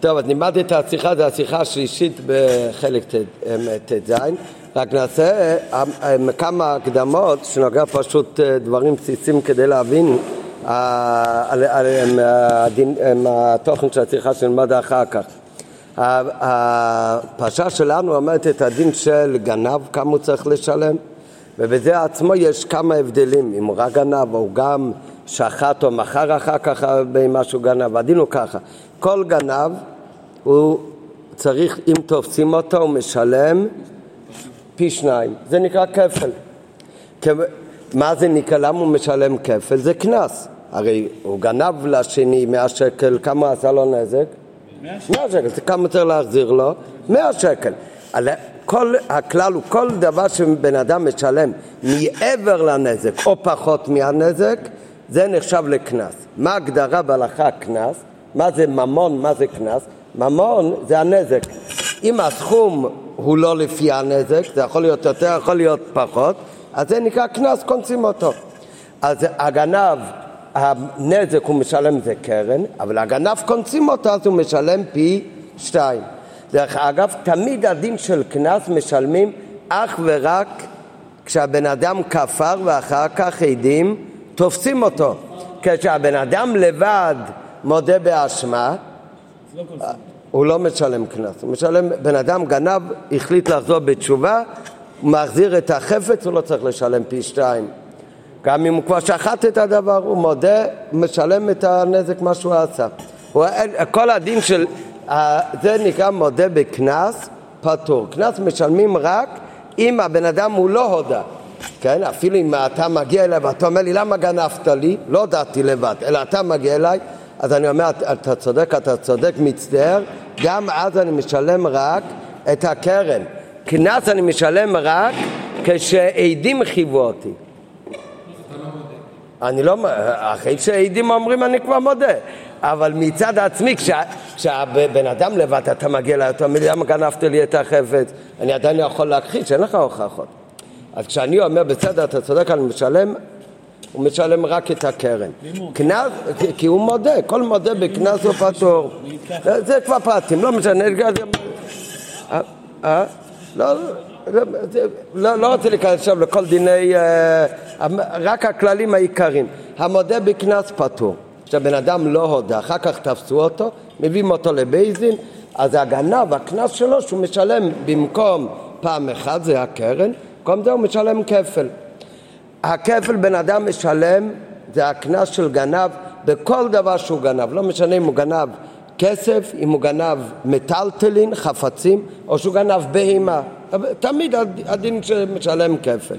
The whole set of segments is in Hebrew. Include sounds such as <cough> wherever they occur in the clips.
טוב, אז נלמד את השיחה, זו השיחה השלישית בחלק ט"ז, רק נעשה כמה הקדמות שנוגע פשוט דברים בסיסיים כדי להבין על התוכן של השיחה שנלמד אחר כך. הפרשה שלנו אומרת את הדין של גנב, כמה הוא צריך לשלם, ובזה עצמו יש כמה הבדלים, אם הוא רק גנב או גם שחט או מכר אחר כך במשהו גנב, הדין הוא ככה, כל גנב הוא צריך, אם תופסים אותו, הוא משלם פי שניים, זה נקרא כפל. מה זה נקרא, למה הוא משלם כפל? זה קנס. הרי הוא גנב לשני 100 שקל, כמה עשה לו נזק? 100 שקל. זה כמה צריך להחזיר לו? 100 שקל. כל, הכלל הוא כל דבר שבן אדם משלם מעבר לנזק או פחות מהנזק, זה נחשב לקנס. מה ההגדרה בהלכה קנס? מה זה ממון, מה זה קנס? ממון זה הנזק. אם הסכום הוא לא לפי הנזק, זה יכול להיות יותר, יכול להיות פחות, אז זה נקרא קנס, קונסים אותו. אז הגנב, הנזק הוא משלם זה קרן, אבל הגנב קונסים אותו אז הוא משלם פי שתיים. דרך אגב, תמיד הדין של קנס משלמים אך ורק כשהבן אדם כפר ואחר כך עדים תופסים אותו. כשהבן אדם לבד מודה באשמה, הוא לא משלם קנס, הוא משלם, בן אדם גנב, החליט לחזור בתשובה, הוא מחזיר את החפץ, הוא לא צריך לשלם פי שתיים. גם אם הוא כבר שחט את הדבר, הוא מודה, משלם את הנזק מה שהוא עשה. הוא, כל הדין של, זה נקרא מודה בקנס פטור. קנס משלמים רק אם הבן אדם הוא לא הודה. כן, אפילו אם אתה מגיע אליי ואתה אומר לי למה גנבת לי, לא הודעתי לבד, אלא אתה מגיע אליי אז אני אומר, אתה צודק, אתה צודק, מצטער, גם אז אני משלם רק את הקרן. קנס אני משלם רק כשעדים חייבו אותי. אני לא, אחרי שעדים אומרים אני כבר מודה, אבל מצד עצמי, כשה, כשהבן אדם לבד אתה מגיע אליי, אתה אומר למה גנבת לי את החפץ, אני עדיין יכול להכחיש, אין לך הוכחות. אז כשאני אומר בסדר, אתה צודק, אני משלם הוא משלם רק את הקרן. קנס, כי הוא מודה, כל מודה בקנס הוא פטור. זה כבר פרטים, לא משנה. אה, אה? לא, לא, לא רוצה להיכנס עכשיו לכל דיני, אה, רק הכללים העיקריים. המודה בקנס פטור. כשהבן אדם לא הודה, אחר כך תפסו אותו, מביאים אותו לבייזין, אז הגנב, הקנס שלו, שהוא משלם במקום פעם אחת, זה הקרן, במקום זה הוא משלם כפל. הכפל בן אדם משלם זה הקנס של גנב בכל דבר שהוא גנב, לא משנה אם הוא גנב כסף, אם הוא גנב מטלטלין, חפצים, או שהוא גנב בהימה. תמיד הדין שמשלם כפל.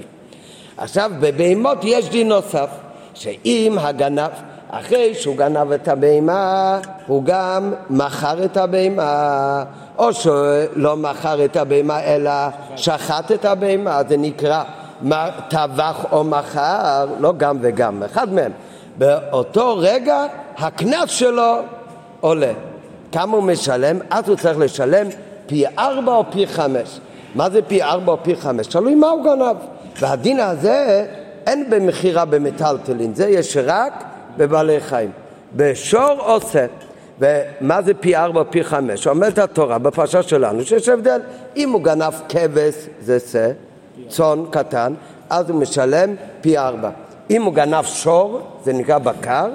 עכשיו, בבהמות יש דין נוסף, שאם הגנב, אחרי שהוא גנב את הבהמה, הוא גם מכר את הבהמה, או שלא מכר את הבהמה אלא שחט את הבהמה, זה נקרא טבח או מכר, לא גם וגם, אחד מהם. באותו רגע הקנס שלו עולה. כמה הוא משלם? אז הוא צריך לשלם פי ארבע או פי חמש. מה זה פי ארבע או פי חמש? תלוי מה הוא גנב. והדין הזה אין במכירה במטלטלין, זה יש רק בבעלי חיים. בשור עושה. ומה זה פי ארבע או פי חמש? אומרת התורה בפרשה שלנו שיש הבדל. אם הוא גנב כבש זה שא, צאן קטן, אז הוא משלם פי ארבע. אם הוא גנב שור, זה נקרא בקר,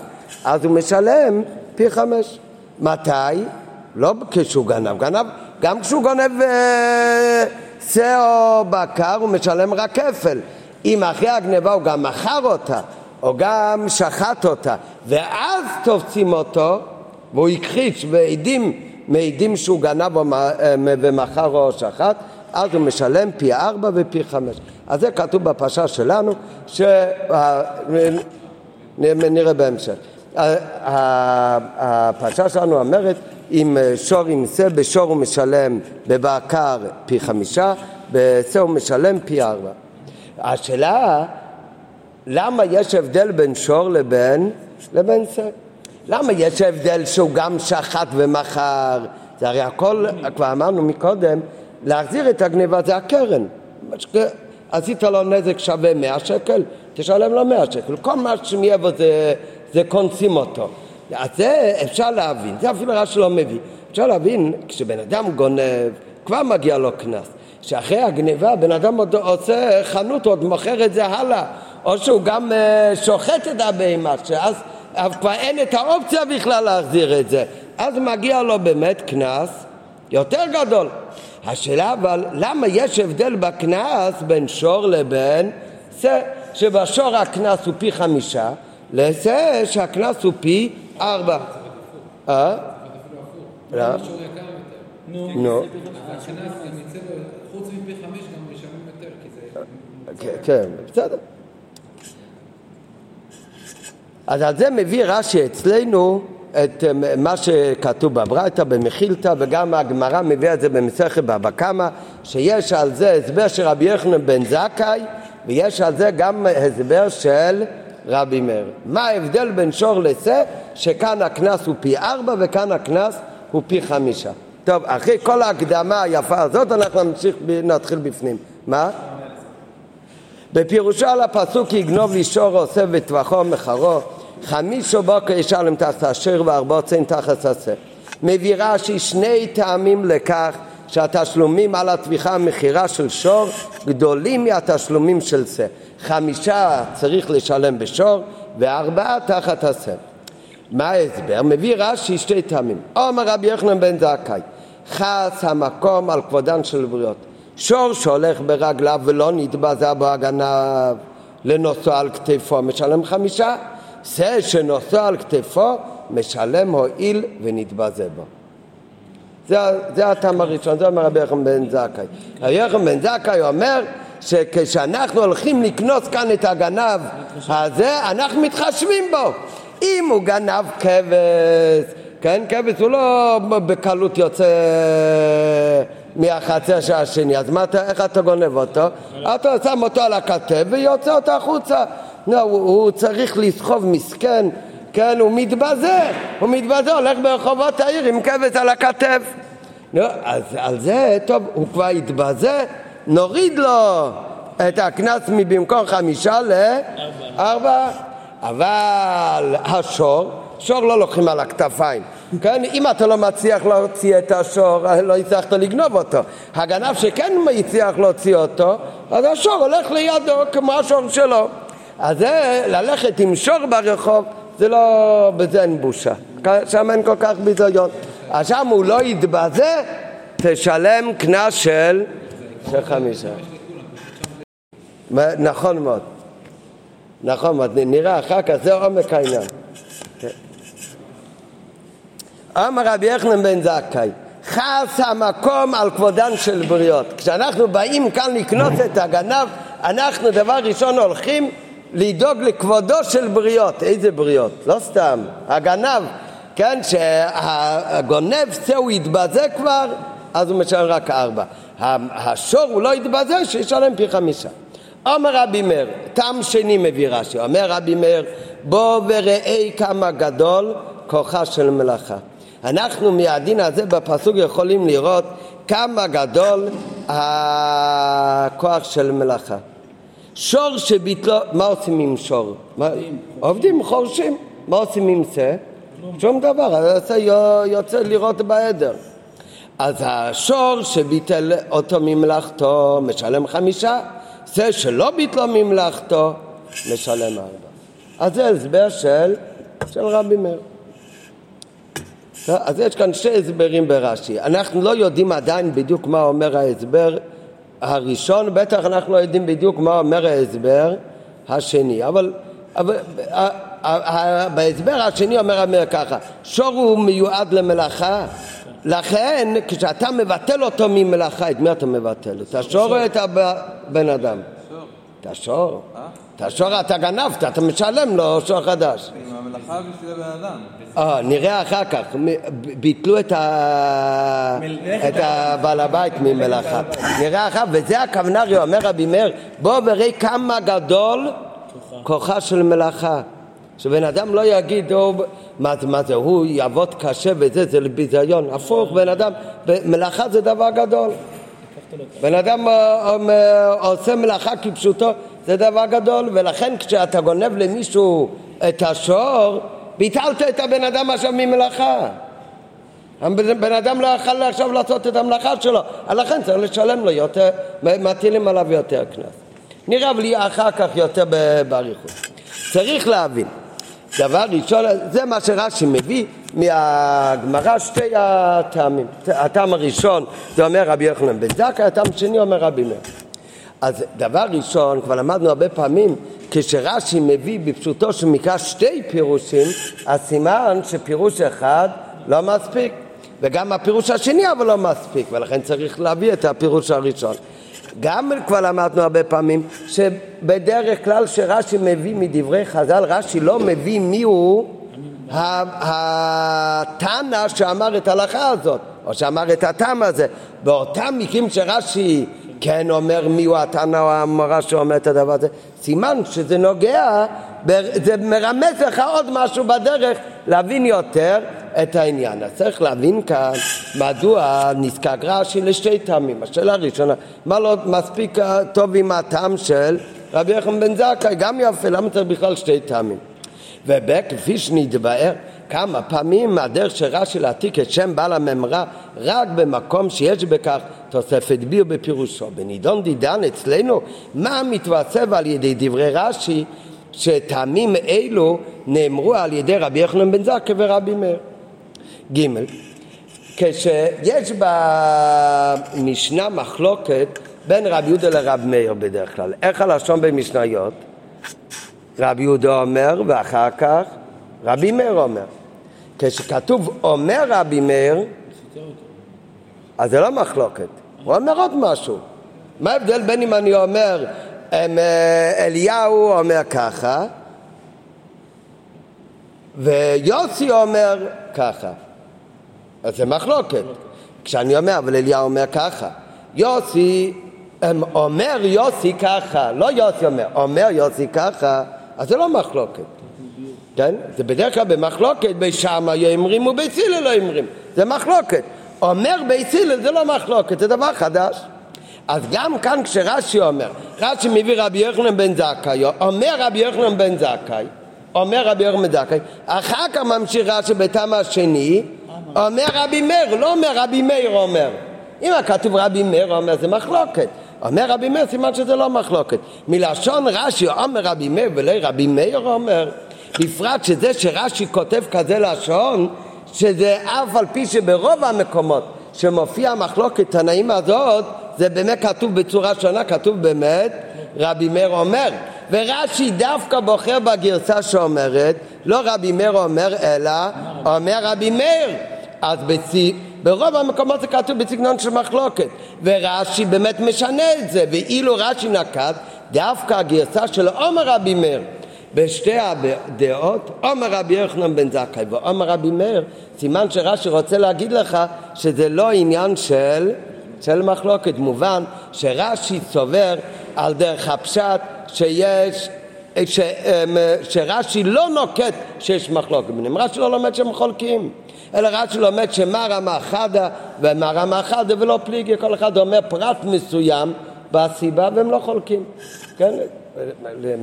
אז הוא משלם פי חמש. מתי? לא כשהוא גנב, גנב, גם כשהוא גונב אה, שא או בקר הוא משלם רק כפל. אם אחרי הגניבה הוא גם מכר אותה, או גם שחט אותה, ואז תופסים אותו, והוא הכחיש, ועדים מעידים שהוא גנב אה, ומכר או שחט, אז הוא משלם פי ארבע ופי חמש. אז זה כתוב בפרשה שלנו, שנראה בהמשך. הפרשה שלנו אומרת, אם שור ימצא, בשור הוא משלם בבקר פי חמישה, בשא הוא משלם פי ארבע. השאלה, למה יש הבדל בין שור לבין, לבין שא? למה יש הבדל שהוא גם שחט ומכר? זה הרי הכל, כבר אמרנו מקודם, להחזיר את הגניבה זה הקרן. עשית לו נזק שווה 100 שקל, תשלם לו 100 שקל. כל מה שמעבר זה, זה קונסים אותו. אז זה אפשר להבין, זה אפילו רש"י לא מביא. אפשר להבין, כשבן אדם גונב, כבר מגיע לו קנס. שאחרי הגניבה בן אדם עוד עושה חנות, עוד מוכר את זה הלאה. או שהוא גם uh, שוחט את הבהמה, שאז כבר אין את האופציה בכלל להחזיר את זה. אז מגיע לו באמת קנס יותר גדול. השאלה אבל, למה יש הבדל בקנס בין שור לבין זה? שבשור הקנס הוא פי חמישה, לזה שהקנס הוא פי ארבע. אה? לא. נו. כן, כן, בסדר. אז על זה מביא רש"י אצלנו את אה, מה שכתוב בברייתא, במחילתא, וגם הגמרא מביאה את זה במסכת בבא קמא, שיש על זה הסבר של רבי יחנן בן זכאי, ויש על זה גם הסבר של רבי מאיר. מה ההבדל בין שור לשה? שכאן הקנס הוא פי ארבע וכאן הקנס הוא פי חמישה. טוב, אחרי כל ההקדמה היפה הזאת אנחנו נמשיך, נתחיל בפנים. מה? בפירושו על הפסוק יגנוב לי שור עושה וטווחו מחרו חמישו בוקר ישלם תחת אשר וארבעוצן תחת עשה. מביא רש"י שני טעמים לכך שהתשלומים על הטביחה המכירה של שור גדולים מהתשלומים של שא. חמישה צריך לשלם בשור וארבעה תחת עשה. מה ההסבר? מביא רש"י שתי טעמים. אומר רבי יוחנן בן זכאי חס המקום על כבודן של בריות. שור שהולך ברגליו ולא נתבזה בו הגנב לנוסוע על כתפו משלם חמישה זה שנושא על כתפו משלם הועיל ונתבזה בו. זה, הטעם הראשון, זה אומר רבי יחם בן זכאי. רבי יחם בן זכאי אומר שכשאנחנו הולכים לקנוס כאן את הגנב הזה, אנחנו מתחשבים בו. אם הוא גנב כבש, כן, כבש הוא לא בקלות יוצא מהחצר של השני, אז מה, איך אתה גונב אותו? אתה שם אותו על הכתב ויוצא אותו החוצה. לא, הוא, הוא צריך לסחוב מסכן, כן, הוא מתבזה, הוא מתבזה, הולך ברחובות העיר עם כבש על הכתף. לא, אז על זה, טוב, הוא כבר התבזה, נוריד לו את הקנס מבמקום חמישה לארבע. אבל השור, שור לא לוקחים על הכתפיים. כן, אם אתה לא מצליח להוציא את השור, לא הצלחת לגנוב אותו. הגנב שכן הצליח להוציא אותו, אז השור הולך לידו כמו השור שלו. אז זה ללכת עם שור ברחוב, זה לא, בזה אין בושה. שם אין כל כך ביזיון. אז שם הוא לא יתבזה, תשלם קנס של, חמישה. נכון מאוד. נכון מאוד. נראה אחר כך, זה עומק העניין. כן. אמר רבי יחנן בן זכאי חס המקום על כבודן של בריות. כשאנחנו באים כאן לקנות את הגנב, אנחנו דבר ראשון הולכים לדאוג לכבודו של בריות. איזה בריות? לא סתם. הגנב, כן, שהגונב זה הוא יתבזה כבר, אז הוא משלם רק ארבע. השור הוא לא יתבזה, שישלם פי חמישה. אומר רבי מאיר, טעם שני מביא רש"י, אומר רבי מאיר, בוא וראה כמה גדול כוחה של מלאכה. אנחנו מהדין הזה בפסוק יכולים לראות כמה גדול הכוח של מלאכה. שור שביטלו, מה עושים עם שור? עובדים, חורשים. מה עושים עם זה? שום דבר, זה יוצא לראות בעדר. אז השור שביטל אותו ממלאכתו משלם חמישה, זה שלא ביטלו ממלאכתו משלם ארבע. אז זה הסבר של, של רבי מאיר. אז יש כאן שתי הסברים ברש"י. אנחנו לא יודעים עדיין בדיוק מה אומר ההסבר הראשון, בטח אנחנו לא יודעים בדיוק מה אומר ההסבר השני, אבל, אבל בהסבר השני אומר המר ככה, שור הוא מיועד למלאכה, לכן כשאתה מבטל אותו ממלאכה, את מי אתה מבטל? את השור או את הבן אדם? את השור. השור אתה גנבת, אתה משלם לו שור חדש. המלאכה בשביל הבן אדם. אה, נראה אחר כך, ביטלו את, הבעל הבית ממלאכה. נראה אחר, וזה הכוונה, אומר רבי מאיר, בוא וראה כמה גדול כוחה של מלאכה. שבן אדם לא יגיד, מה, מה זה, הוא יעבוד קשה וזה, זה ביזיון. הפוך, בן אדם, מלאכה זה דבר גדול. בן אדם אה, אה, עושה מלאכה כפשוטו, זה דבר גדול, ולכן כשאתה גונב למישהו את השור, ביטלת את הבן אדם עכשיו ממלאכה. הבן אדם לא יכול עכשיו לעשות את המלאכה שלו, לכן צריך לשלם לו יותר, מטילים עליו יותר קנס. נראה לי אחר כך יותר באריכות. צריך להבין, דבר ראשון, זה מה שרש"י מביא מהגמרא שתי הטעמים. הטעם הראשון זה אומר רבי יוחנן בן זכאי, הטעם השני אומר רבי מאיר. אז דבר ראשון, כבר למדנו הרבה פעמים, כשרש"י מביא בפשוטו של מקרא שתי פירושים, הסימן שפירוש אחד לא מספיק. וגם הפירוש השני אבל לא מספיק, ולכן צריך להביא את הפירוש הראשון. גם כבר למדנו הרבה פעמים שבדרך כלל שרש"י מביא מדברי חז"ל, רש"י לא מביא מיהו התנא שאמר את ההלכה הזאת, או שאמר את הטעם הזה. באותם מקרים שרש"י כן אומר מיהו התנא או המורה שאומר את הדבר הזה, סימן שזה נוגע, זה מרמז לך עוד משהו בדרך להבין יותר את העניין. אז צריך להבין כאן מדוע נזקק רש"י לשתי טעמים. השאלה הראשונה, מה לא מספיק טוב עם הטעם של רבי יחם בן זכאי, גם יפה, למה צריך בכלל שתי טעמים? וכפי שנתבאר כמה פעמים הדרך של רש"י להעתיק את שם בעל הממרה רק במקום שיש בכך תוספת ביר בפירושו. בנידון דידן אצלנו מה מתווסף על ידי דברי רש"י שטעמים אלו נאמרו על ידי רבי יחנן בן זכאי ורבי מאיר. ג' כשיש במשנה מחלוקת בין רבי יהודה לרב מאיר בדרך כלל. איך הלשון במשניות? רבי יהודה אומר ואחר כך רבי מאיר אומר. כשכתוב אומר רבי מאיר, אז זה לא מחלוקת, הוא אומר עוד משהו. מה ההבדל בין אם אני אומר אה, אליהו אומר ככה ויוסי אומר ככה אז זה מחלוקת. כשאני אומר, אבל אליהו אומר ככה, יוסי, אומר יוסי ככה, לא יוסי אומר, אומר יוסי ככה, אז זה לא מחלוקת. כן? זה בדרך כלל במחלוקת בשמה יאמרים ובית הלל לא יאמרים, זה מחלוקת. אומר בית הלל זה לא מחלוקת, זה דבר חדש. אז גם כאן כשרש"י אומר, רש"י מביא רבי יוחנן בן זכאי, אומר רבי יוחנן בן זכאי, אומר רבי יוחנן בן זכאי, אחר כך ממשיך רש"י בטעם השני, אומר רבי מאיר, לא אומר רבי מאיר אומר. אם הכתוב רבי מאיר אומר זה מחלוקת. אומר רבי מאיר, סימן שזה לא מחלוקת. מלשון רש"י אומר רבי מאיר ולא רבי מאיר אומר, בפרט שזה שרש"י כותב כזה לשון, שזה אף על פי שברוב המקומות שמופיע המחלוקת תנאים הזאת, זה באמת כתוב בצורה שונה, כתוב באמת רבי מאיר אומר. ורש"י דווקא בוחר בגרסה שאומרת, לא רבי מאיר אומר, אלא אומר רבי מאיר. אז בצי, ברוב המקומות זה כתוב בסגנון של מחלוקת, ורש"י באמת משנה את זה, ואילו רש"י נקט דווקא הגרסה של עומר רבי מאיר בשתי הדעות, עומר רבי יוחנן בן זכאי ועומר רבי מאיר, סימן שרש"י רוצה להגיד לך שזה לא עניין של, של מחלוקת. מובן שרש"י סובר על דרך הפשט שיש ש, אמ, שרש"י לא נוקט שיש מחלוקת ביניהם, רש"י לא לומד שהם חולקים, אלא רש"י לומד שמה רמה חדה ומה רמה חדה ולא פליגי, כל אחד אומר פרט מסוים בסיבה והם לא חולקים, כן?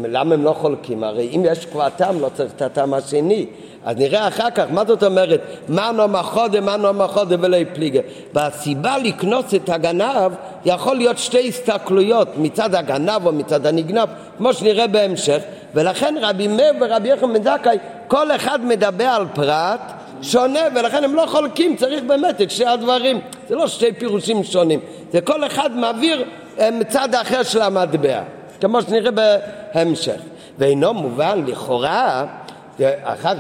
למה הם לא חולקים? הרי אם יש כבר טעם לא צריך את הטעם השני אז נראה אחר כך, מה זאת אומרת? מנו מחודה, מנו מחודה ולא פליגה. והסיבה לקנוס את הגנב יכול להיות שתי הסתכלויות, מצד הגנב או מצד הנגנב, כמו שנראה בהמשך, ולכן רבי מאיר ורבי יחם בן זכאי, כל אחד מדבר על פרט שונה, ולכן הם לא חולקים, צריך באמת את שתי הדברים. זה לא שתי פירושים שונים, זה כל אחד מעביר אה, מצד אחר של המטבע, כמו שנראה בהמשך. ואינו מובן לכאורה כך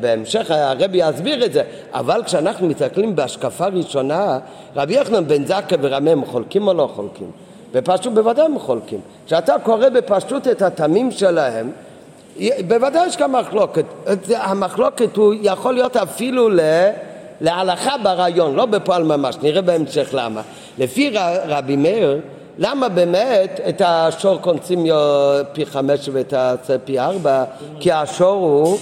בהמשך הרבי יסביר את זה, אבל כשאנחנו מסתכלים בהשקפה ראשונה, רבי יוחנן בן זכאי ורמי הם חולקים או לא חולקים? בפשטות בוודאי הם חולקים. כשאתה קורא בפשטות את התמים שלהם, בוודאי יש כאן מחלוקת. המחלוקת הוא יכול להיות אפילו ל... להלכה ברעיון, לא בפועל ממש, נראה בהמשך למה. לפי רבי מאיר, למה באמת את השור קונסים פי חמש ואת העצה פי ארבע? כי השור הוא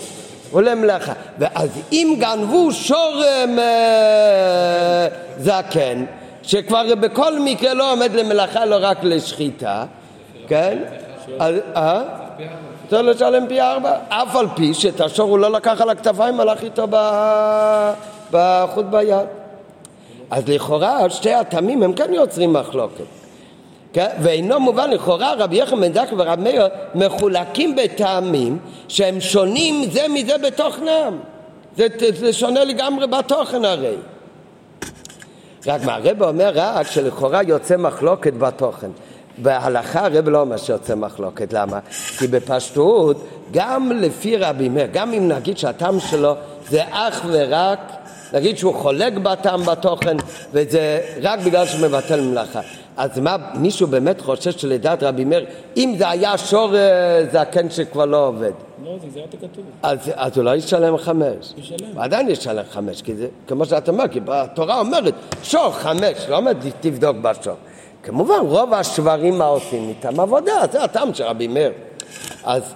עולה מלאכה. ואז אם גנבו שור אה, זקן, שכבר בכל מקרה לא עומד למלאכה, לא רק לשחיטה, כן? אז, אה? צריך לשלם פי ארבע. אף על פי שאת השור הוא לא לקח על הכתפיים, הלך איתו בחוט ביד. אז לכאורה שתי התמים הם כן יוצרים מחלוקת. כן? ואינו מובן לכאורה רבי יחם בן זכי ורבי מאיר מחולקים בטעמים שהם שונים זה מזה בתוכנם. זה, זה שונה לגמרי בתוכן הרי. רק מה, הרב אומר רק שלכאורה יוצא מחלוקת בתוכן. בהלכה הרב לא אומר שיוצא מחלוקת, למה? כי בפשטות, גם לפי רבי מאיר, גם אם נגיד שהטעם שלו זה אך ורק, נגיד שהוא חולק בטעם בתוכן, וזה רק בגלל שהוא מבטל מלאכה. אז מה, מישהו באמת חושב שלדעת רבי מאיר, אם זה היה שור אה, זקן שכבר לא עובד, לא, זה גזירת הכתוב. אז, אז הוא לא ישלם חמש. ישלם. עדיין ישלם חמש, כי זה, כמו שאתה אומר, כי התורה אומרת, שור חמש, לא אומרת תבדוק בשור. כמובן, רוב השברים מה עושים איתם עבודה, זה הטעם של רבי מאיר. אז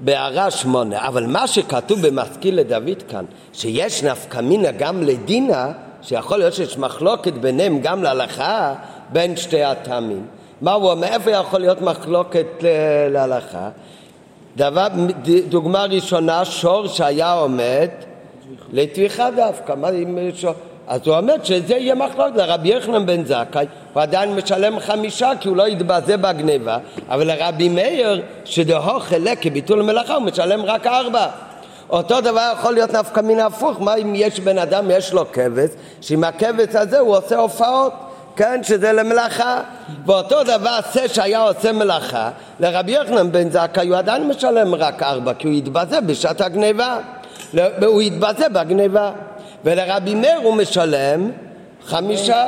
בהערה שמונה, אבל מה שכתוב במשכיל לדוד כאן, שיש נפקא מינה גם לדינה, שיכול להיות שיש מחלוקת ביניהם גם להלכה, בין שתי הטעמים. מה הוא אומר? איפה יכול להיות מחלוקת ל- להלכה? דבר, דוגמה ראשונה, שור שהיה עומד לטביחה דווקא, מה אם שור? אז הוא אומר שזה יהיה מחלוקת, לרבי יחנן בן זכאי הוא עדיין משלם חמישה כי הוא לא יתבזה בגניבה, אבל לרבי מאיר שדהו חלק כביטול מלאכה הוא משלם רק ארבע. אותו דבר יכול להיות נפקא מן הפוך, מה אם יש בן אדם, יש לו כבש, שעם הכבש הזה הוא עושה הופעות, כן, שזה למלאכה. ואותו דבר זה שהיה עושה מלאכה, לרבי יוחנן בן זכאי הוא עדיין משלם רק ארבע, כי הוא יתבזה בשעת הגניבה. הוא יתבזה בגניבה. ולרבי מאיר הוא משלם חמישה.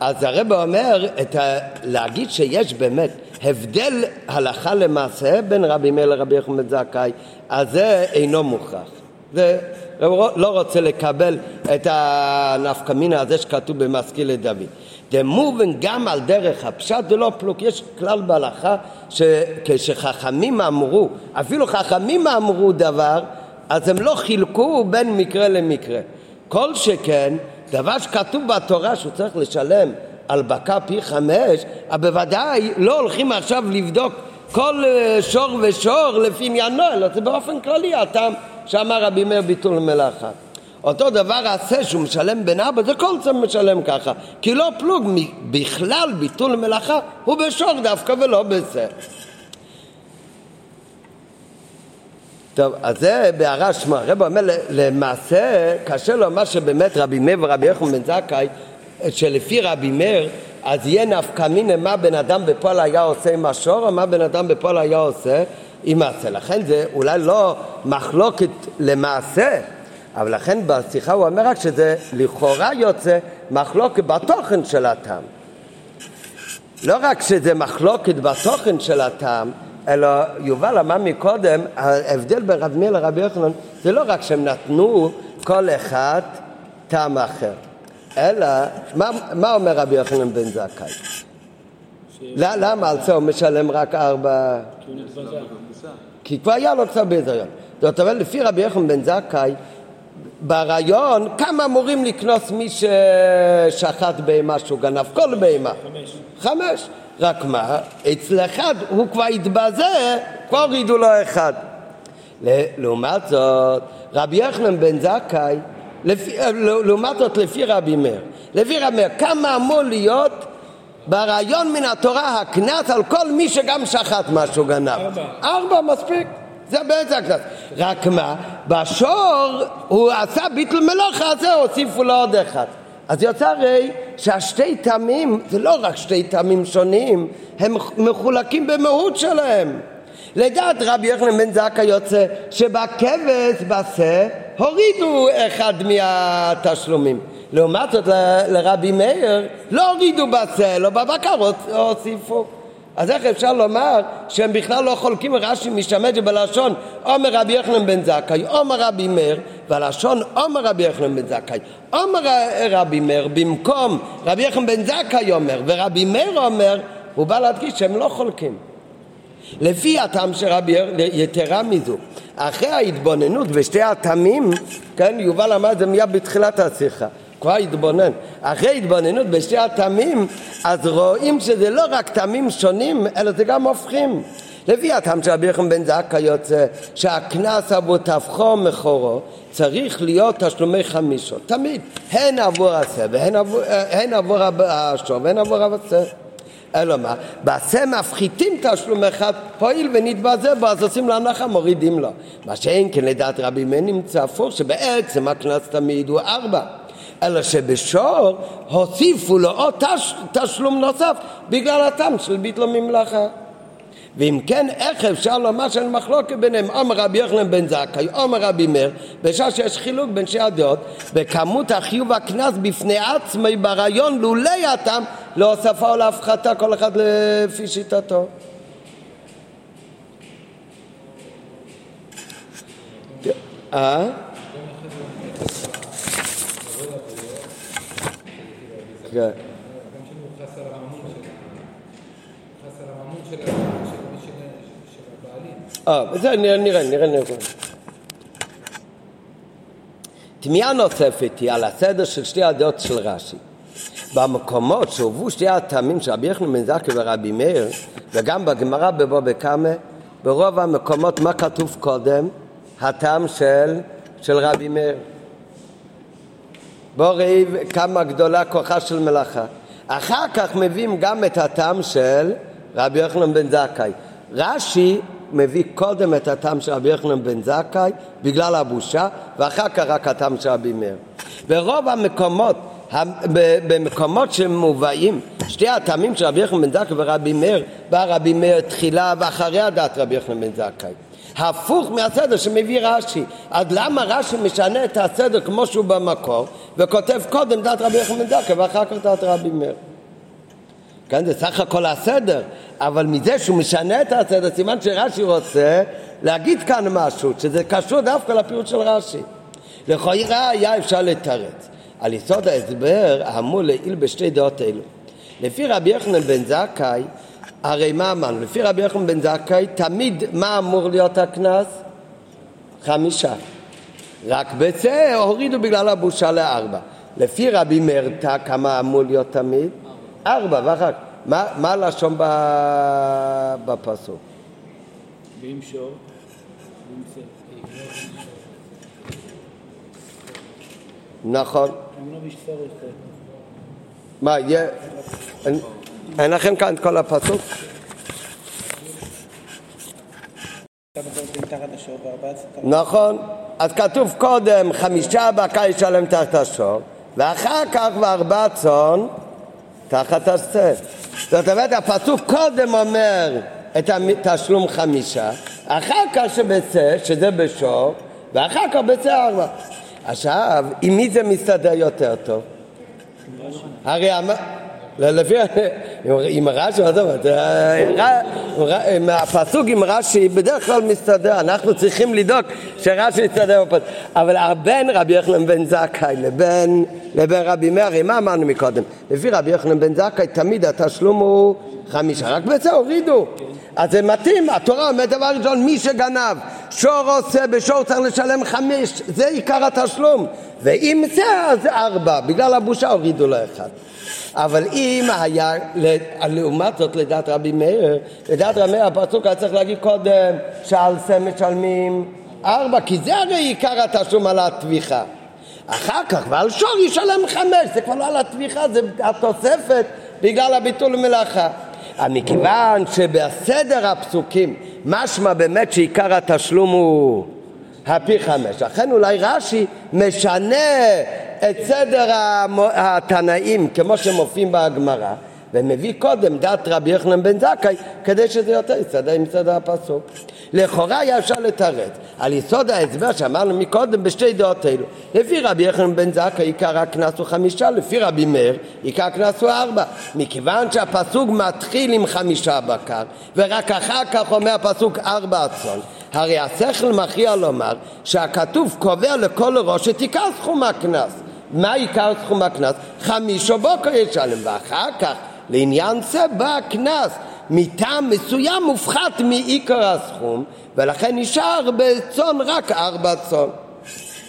אז הרב אומר, ה... להגיד שיש באמת הבדל הלכה למעשה בין רבי מאיר לרבי בן זכאי, אז זה אינו מוכרח. זה לא רוצה לקבל את הנפקמינה הזה שכתוב במשכיל לדוד. דמובן גם על דרך הפשט זה לא פלוק, יש כלל בהלכה שכשחכמים אמרו, אפילו חכמים אמרו דבר, אז הם לא חילקו בין מקרה למקרה. כל שכן, דבר שכתוב בתורה שהוא צריך לשלם על בקה פי חמש, בוודאי לא הולכים עכשיו לבדוק כל אה, שור ושור לפי עניינו, אלא זה באופן כללי הטעם שאמר רבי מאיר ביטול מלאכה. אותו דבר עשה שהוא משלם בן אבא, זה כל זה משלם ככה. כי לא פלוג, בכלל ביטול מלאכה הוא בשור דווקא ולא בזה. טוב, אז זה בהערה שמע. הרב אומר, למעשה, קשה לומר שבאמת רבי מאיר ורבי יחום בן זכאי, שלפי רבי מאיר, אז יהיה נפקא מיניה מה בן אדם בפועל היה עושה עם השור, או מה בן אדם בפועל היה עושה עם מעשה. לכן זה אולי לא מחלוקת למעשה, אבל לכן בשיחה הוא אומר רק שזה לכאורה יוצא מחלוקת בתוכן של הטעם. לא רק שזה מחלוקת בתוכן של הטעם, אלא יובל אמר מקודם, ההבדל בין רב מאיר לרבי יוחנן זה לא רק שהם נתנו כל אחד טעם אחר, אלא, מה, מה אומר רבי יוחנן בן זכאי? למה על זה הוא משלם רק ארבע? כי כבר היה לו קצת בהיזיון. זאת אומרת, לפי רבי יוחנן בן זכאי, ברעיון, כמה אמורים לקנוס מי ששחט בהמה שהוא גנב? כל בהמה. חמש. חמש. רק מה, אצל אחד הוא כבר התבזה, כבר הורידו לו אחד. לעומת זאת, רבי יחנן בן זכאי, לפי, לעומת זאת לפי רבי מאיר, לפי רבי מאיר, כמה אמור להיות ברעיון מן התורה הקנס על כל מי שגם שחט משהו גנב? ארבע. ארבע מספיק. זה בעצם הקנס. רק מה, בשור הוא עשה ביטל מלאכה, אז זהו, הוסיפו לו עוד אחד. אז יוצא הרי שהשתי טעמים זה לא רק שתי טעמים שונים, הם מחולקים במהות שלהם. לדעת רבי יוחנן בן זכאי יוצא שבכבש בשה הורידו אחד מהתשלומים. לעומת זאת לרבי מאיר לא הורידו בשה, לא בבקר הוסיפו. אז איך אפשר לומר שהם בכלל לא חולקים, רש"י משתמש בלשון עומר רבי יוחנן בן זכאי, עומר רבי מאיר, והלשון עומר רבי יוחנן בן זכאי. עומר רבי מאיר במקום רבי יוחנן בן זכאי אומר, ורבי מאיר אומר, הוא בא להדגיש שהם לא חולקים. לפי הטעם של רבי יתרה מזו, אחרי ההתבוננות ושתי הטעמים, כן, יובל אמר את זה מיד בתחילת השיחה. כבר התבונן. אחרי התבוננות בשתי הטעמים, אז רואים שזה לא רק טעמים שונים, אלא זה גם הופכים. לפי הטעם של רבי יוחנן בן זכאי יוצא שהקנס עבור טבחו מכורו צריך להיות תשלומי חמישו, תמיד, הן עבור השה והן עבור, הן השור והן עבור הבשר. אלא מה? בעשה מפחיתים תשלום אחד, פועיל ונתבע זה בו, אז עושים לו הנחה, מורידים לו. מה שאין כן לדעת רבי מאיר נמצא הפוך, שבעצם הקנס תמיד הוא ארבע. אלא שבשור הוסיפו לו עוד תש, תשלום נוסף בגלל הטעם של ביטלו ממלאכה. ואם כן, איך אפשר לומר שאין מחלוקת ביניהם? עומר רבי יוחנן בן זכאי, עומר רבי מאיר, בשעה שיש חילוק בין שתי הדעות, בכמות החיוב הקנס בפני עצמי ברעיון לולי הטעם להוספה או להפחתה, כל אחד לפי שיטתו. אה? כן. אה, בסדר, נראה, נראה, נראה, נראה. תמיהה נוספת היא על הסדר של שתי הדעות של רש"י. במקומות שהובאו שתי הטעמים של רבי יחנן בן זכי ורבי מאיר, וגם בגמרא בבוא קמא, ברוב המקומות מה כתוב קודם? הטעם של, של רבי מאיר. בוא ראי כמה גדולה כוחה של מלאכה. אחר כך מביאים גם את הטעם של רבי יוחנן בן זכאי. רש"י מביא קודם את הטעם של רבי יוחנן בן זכאי בגלל הבושה, ואחר כך רק הטעם של רבי מאיר. ברוב המקומות, במקומות שמובאים שתי הטעמים של רבי יוחנן בן זכאי ורבי מאיר, בא רבי מאיר תחילה ואחרי הדת רבי יוחנן בן זכאי. הפוך מהסדר שמביא רש"י. אז למה רש"י משנה את הסדר כמו שהוא במקור וכותב קודם דת רבי יוחנן בן זכאי ואחר כך דת רבי מאיר? כן, זה סך הכל הסדר, אבל מזה שהוא משנה את הסדר, סימן שרש"י רוצה להגיד כאן משהו, שזה קשור דווקא לפירוט של רש"י. לכאורה היה אפשר לתרץ. על יסוד ההסבר האמור לעיל בשתי דעות אלו. לפי רבי יוחנן בן זכאי, הרי מה אמרנו? לפי רבי יוחנן בן זכאי, תמיד מה אמור להיות הקנס? חמישה. רק בזה הורידו בגלל הבושה לארבע. לפי רבי מרתא, כמה אמור להיות תמיד? ארבע, ואחר כך. מה, מה הלשון בפסוק? ואם שור? נכון. מה, יהיה... אין לכם כאן את כל הפסוק? נכון, אז כתוב קודם חמישה בקר ישלם תחת השור ואחר כך וארבע צאן תחת הסט. זאת אומרת, הפסוק קודם אומר את התשלום חמישה, אחר כך שבצא, שזה בשור, ואחר כך בצא ארבע. עכשיו, עם מי זה מסתדר יותר טוב? הרי לפי, עם רש"י, עם הפסוק עם רש"י בדרך כלל מסתדר, אנחנו צריכים לדאוג שרש"י יסתדר אבל בין רבי יוחנן בן זכאי לבין, לבין רבי מארי, מה אמרנו מקודם? לפי רבי יוחנן בן זכאי תמיד התשלום הוא חמישה, רק בזה הורידו. אז זה מתאים, התורה אומרת דבר ראשון, מי שגנב שור עושה בשור צריך לשלם חמש, זה עיקר התשלום. ואם זה אז ארבע, בגלל הבושה הורידו לו אחד. אבל אם היה, לעומת זאת לדעת רבי מאיר, לדעת רבי מאיר הפסוק היה צריך להגיד קודם שעל זה משלמים ארבע, כי זה הרי עיקר התשלום על הטביחה. אחר כך, ועל שור ישלם חמש, זה כבר לא על הטביחה, זה התוספת בגלל הביטול למלאכה. מכיוון שבסדר הפסוקים משמע באמת שעיקר התשלום הוא הפי חמש. לכן אולי רש"י משנה את סדר התנאים כמו שמופיעים בהגמרא ומביא קודם דת רבי יוחנן בן זכאי כדי שזה יותר יסתדר עם סדר הפסוק. לכאורה היה אפשר לתרץ על יסוד ההסבר שאמרנו מקודם בשתי דעות אלו. לפי רבי יוחנן בן זכאי עיקר הקנס הוא חמישה, לפי רבי מאיר עיקר הקנס הוא ארבע. מכיוון שהפסוק מתחיל עם חמישה בקר ורק אחר כך אומר הפסוק ארבע צאן הרי השכל מכריע לומר שהכתוב קובע לכל ראש את עיקר סכום הקנס. מה עיקר סכום הקנס? חמישו בוקר ישלם, ואחר כך לעניין זה בא הקנס מטעם מסוים מופחת מעיקר הסכום, ולכן נשאר בצאן רק ארבע צאן.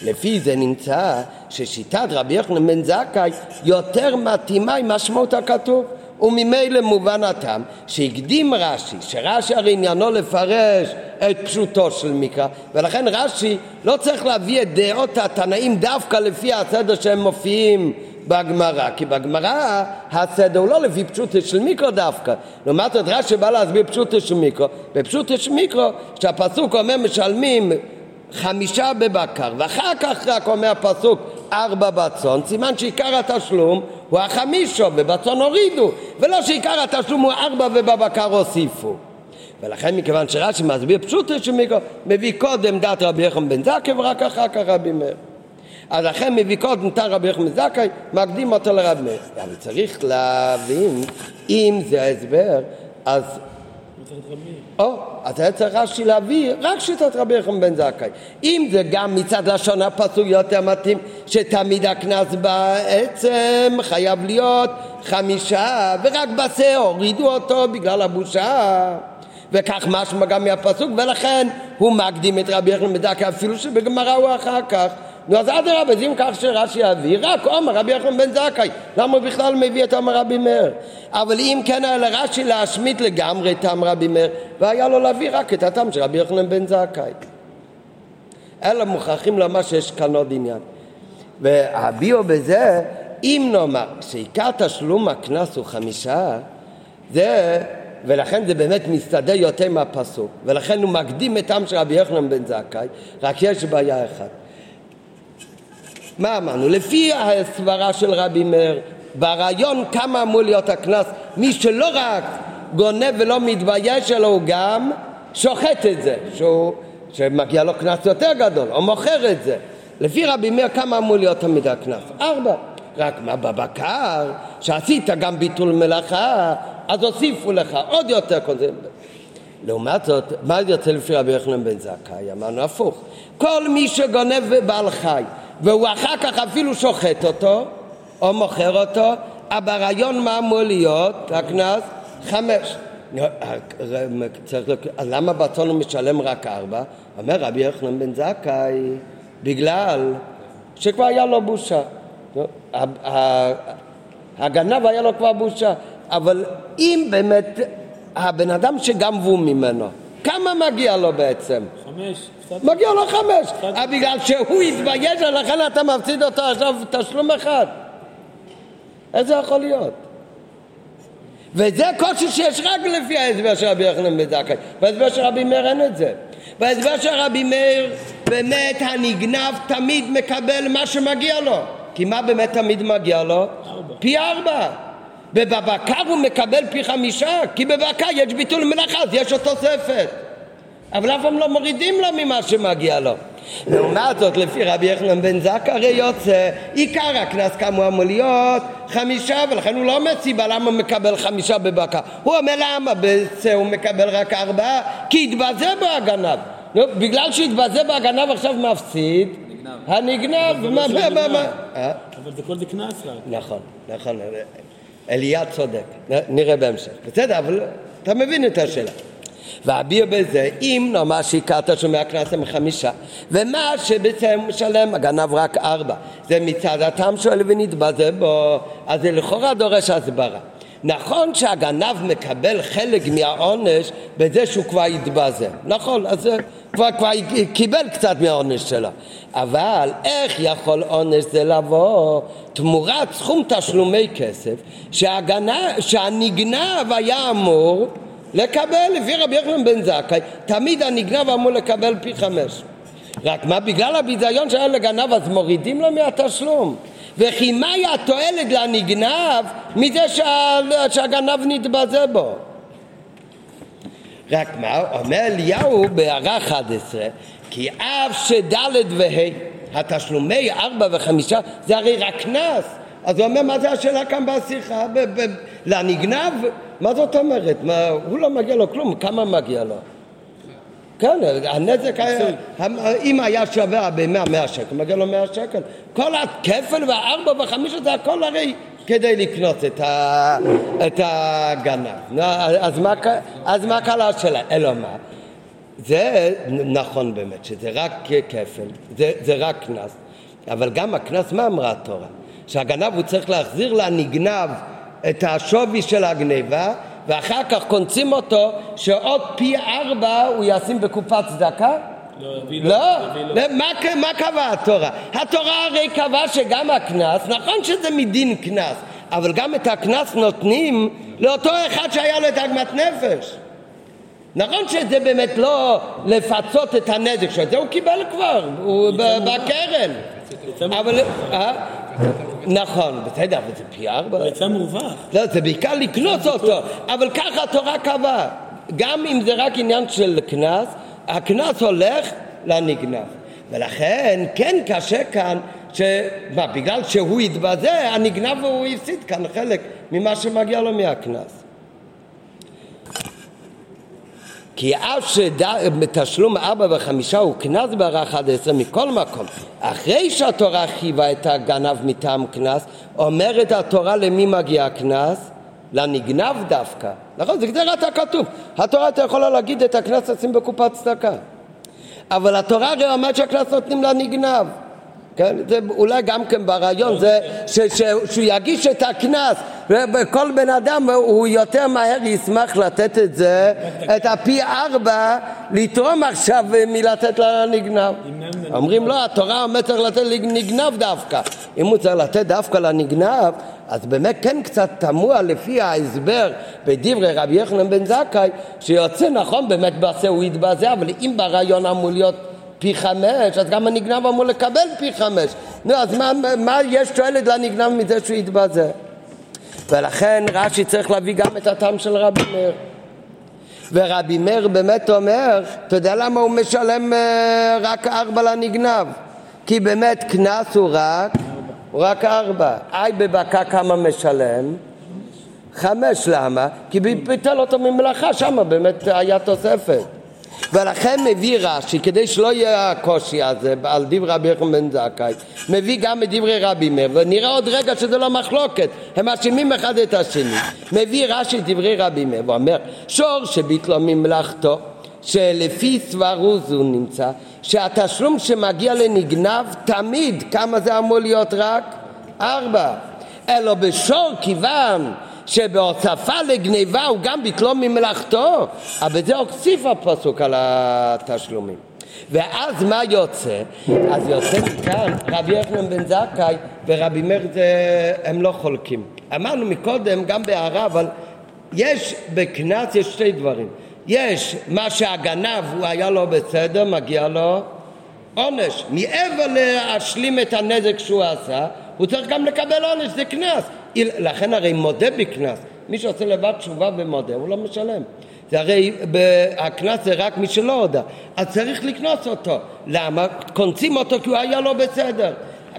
לפי זה נמצא ששיטת רבי יוחנן בן זכאי יותר מתאימה עם משמעות הכתוב. וממילא מובן הטעם שהקדים רש"י, שרש"י הרי עניינו לפרש את פשוטו של מקרא, ולכן רש"י לא צריך להביא את דעות התנאים דווקא לפי הסדר שהם מופיעים בגמרא, כי בגמרא הסדר הוא לא לפי פשוטו של מיקרו דווקא. לעומת זאת רש"י בא להסביר פשוטו של מיקרו, בפשוטו של מיקרו שהפסוק אומר משלמים חמישה בבקר, ואחר כך רק אומר הפסוק ארבע בצאן, סימן שעיקר התשלום הוא החמישו, ובצאן הורידו, ולא שעיקר התשלום הוא ארבע ובבקר הוסיפו. ולכן מכיוון שרש"י מסביר פשוט שמיקרו, מביא קודם דת רבי יחם בן זכאי ורק אחר כך רבי מאיר. אז לכן מביא קודם דת רבי יחם בן זכאי, מקדים אותו לרבי מאיר. אבל צריך להבין, אם זה ההסבר, אז או, אז היה צריך רש"י להביא רק שיטת רבי יחם בן זכאי. אם זה גם מצד לשון הפסוק יותר מתאים, שתמיד הקנס בעצם חייב להיות חמישה, ורק בשה הורידו אותו בגלל הבושה. וכך משמע גם מהפסוק, ולכן הוא מקדים את רבי יחנן בן זכאי, אפילו שבגמרא הוא אחר כך. נו אז אדרבה, אז אם כך שרש"י יביא, רק עומר רבי יחנן בן זכאי, למה הוא בכלל מביא את עומר רבי מאיר? אבל אם כן היה לרש"י להשמיט לגמרי את טעם רבי מאיר, והיה לו להביא רק את הטעם של רבי יחנן בן זכאי. אלא מוכרחים לומר שיש כאן עוד עניין. והביאו בזה, אם נאמר שעיקר תשלום הקנס הוא חמישה, זה, ולכן זה באמת מסתדר יותר עם הפסוק, ולכן הוא מקדים את טעם של רבי יחנן בן זכאי, רק יש בעיה אחת. מה אמרנו? לפי הסברה של רבי מאיר, ברעיון כמה אמור להיות הקנס, מי שלא רק גונב ולא מתבייש, אלא הוא גם שוחט את זה, שהוא, שמגיע לו קנס יותר גדול, או מוכר את זה. לפי רבי מאיר כמה אמור להיות תמיד הקנס? ארבע. רק מה בבקר, שעשית גם ביטול מלאכה, אז הוסיפו לך עוד יותר קודם. לעומת זאת, מה יוצא לפי רבי יוחנן בן זכאי? אמרנו הפוך. כל מי שגונב בעל חי והוא אחר כך אפילו שוחט אותו או מוכר אותו, ברעיון מה אמור להיות הקנס? חמש. אז למה בצאן הוא משלם רק ארבע? אומר רבי יוחנן בן זכאי, בגלל שכבר היה לו בושה. הגנב היה לו כבר בושה, אבל אם באמת הבן אדם שגנבו ממנו, כמה מגיע לו בעצם? חמש. מגיע לו חמש. אבל בגלל שהוא התבייש, ולכן אתה מפסיד אותו עכשיו תשלום אחד. איך זה יכול להיות? וזה קושי שיש רק לפי ההסבר של רבי יוחנן בן זכאי. בהסבר של רבי מאיר אין את זה. בהסבר של רבי מאיר, באמת הנגנב תמיד מקבל מה שמגיע לו. כי מה באמת תמיד מגיע לו? ארבע. פי ארבע. ובבקר הוא מקבל פי חמישה, כי בבקר יש ביטול מלאכה, אז יש לו תוספת. אבל אף פעם לא מורידים לו ממה שמגיע לו. לעומת זאת, לפי רבי יחנן בן זכא הרי יוצא, עיקר הקנס כאמור אמור להיות חמישה, ולכן הוא לא אומר סיבה למה הוא מקבל חמישה בבקר. הוא אומר למה בזה הוא מקבל רק ארבעה? כי התבזה בו הגנב. נו, בגלל שהתבזה בו הגנב עכשיו מפסיד, הנגנב, מה, מה, מה, מה? אה? אבל זה כל זה קנס רק. נכון, נכון, אליה צודק, נראה בהמשך. בסדר, אבל אתה מבין את השאלה. ואביר בזה, אם נאמר שהכרת שומע קנס הם חמישה, ומה שבעצם משלם הגנב רק ארבע, זה מצד הטעם שואל ונתבזה בו, אז זה לכאורה דורש הסברה. נכון שהגנב מקבל חלק מהעונש בזה שהוא כבר התבזה, נכון, אז זה כבר, כבר קיבל קצת מהעונש שלו, אבל איך יכול עונש זה לבוא תמורת סכום תשלומי כסף שהגנב, שהנגנב היה אמור לקבל, לפי רבי יוחנן בן זכאי, תמיד הנגנב אמור לקבל פי חמש. רק מה, בגלל הביזיון שהיה לגנב אז מורידים לו מהתשלום. וכי מהי התועלת לנגנב מזה שה... שהגנב נתבזה בו? רק מה, אומר אליהו בהערה 11, כי אף שד' וה', התשלומי ארבע וחמישה, זה הרי רק קנס. אז הוא אומר, מה זה השאלה כאן בשיחה? לנגנב? מה זאת אומרת? מה, הוא לא מגיע לו כלום, כמה מגיע לו? כן, הנזק היה, אם היה שווה ב-100 100 שקל, מגיע לו 100 שקל. כל הכפל והארבע וחמישה זה הכל הרי כדי לקנות את, ה, את הגנב. אז מה, אז מה קרה השאלה? אלא מה? זה נכון באמת, שזה רק כפל, זה, זה רק קנס. אבל גם הקנס, מה אמרה התורה? שהגנב הוא צריך להחזיר לנגנב את השווי של הגניבה, ואחר כך קונצים אותו שעוד פי ארבע הוא ישים בקופת צדקה? לא, לא, לא. מה, מה קבעה התורה? התורה הרי קבעה שגם הקנס, נכון שזה מדין קנס, אבל גם את הקנס נותנים לאותו אחד שהיה לו את עגמת נפש. נכון שזה באמת לא לפצות את הנזק שלו, זה הוא קיבל כבר, הוא בקרן. אבל... נכון, בסדר, אבל זה פי ארבע. יצא מורווח. לא, זה בעיקר לקנוס אותו, אבל ככה התורה קבעה. גם אם זה רק עניין של קנס, הקנס הולך לנגנב. ולכן כן קשה כאן, מה, בגלל שהוא התבזה, הנגנב הוא הפסיד כאן חלק ממה שמגיע לו מהקנס. כי אף שתשלום ארבע וחמישה הוא קנס אחד עשרה מכל מקום, אחרי שהתורה חייבה את הגנב מטעם קנס, אומרת התורה למי מגיע הקנס? לנגנב דווקא. נכון? זה גזירת הכתוב. התורה אתה יכולה להגיד את הקנס לשים בקופת צדקה. אבל התורה הרי אומרת שהקנס נותנים לנגנב. כן? זה אולי גם כן ברעיון, זה ש, ש, שהוא יגיש את הקנס וכל בן אדם הוא יותר מהר ישמח לתת את זה, את הפי ארבע, לתרום עכשיו מלתת לנגנב. אומרים לא, התורה אומרת צריך לתת לנגנב דווקא. אם הוא צריך לתת דווקא לנגנב, אז באמת כן קצת תמוה לפי ההסבר בדברי רבי יוחנן בן זכאי, שיוצא נכון באמת בעשה הוא יתבזה, אבל אם ברעיון אמור להיות פי חמש, אז גם הנגנב אמור לקבל פי חמש. נו, אז מה, מה יש תועלת לנגנב מזה שהוא יתבזה? ולכן רש"י צריך להביא גם את הטעם של רבי מאיר. ורבי מאיר באמת אומר, אתה יודע למה הוא משלם אה, רק ארבע לנגנב? כי באמת קנס הוא רק, הוא רק ארבע. אי בבקה כמה משלם? חמש, למה? כי ביטל אותו ממלאכה, שם באמת היה תוספת. ולכן מביא רש"י, כדי שלא יהיה הקושי הזה על דברי רבי יחם בן זכאי, מביא גם את דברי רבי מאיר, ונראה עוד רגע שזה לא מחלוקת, הם מאשימים אחד את השני. מביא רש"י את דברי רבי מאיר, ואומר, שור שביטלו ממלאכתו, שלפי סברוז הוא נמצא, שהתשלום שמגיע לנגנב תמיד, כמה זה אמור להיות רק? ארבע. אלא בשור כיוון שבהוספה לגניבה הוא גם ביטלו ממלאכתו, אבל זה הוסיף הפסוק על התשלומים. ואז מה יוצא? אז יוצא מכאן רבי יוחנן בן זכאי ורבי מאיר הם לא חולקים. אמרנו מקודם גם בהערה, אבל יש בקנס יש שתי דברים. יש מה שהגנב הוא היה לו בסדר, מגיע לו עונש. מעבר להשלים את הנזק שהוא עשה, הוא צריך גם לקבל עונש, זה קנס. לכן הרי מודה בקנס. מי שעושה לבד תשובה ומודה, הוא לא משלם. זה הרי הקנס זה רק מי שלא הודה. אז צריך לקנוס אותו. למה? קונסים אותו כי הוא היה לא בסדר.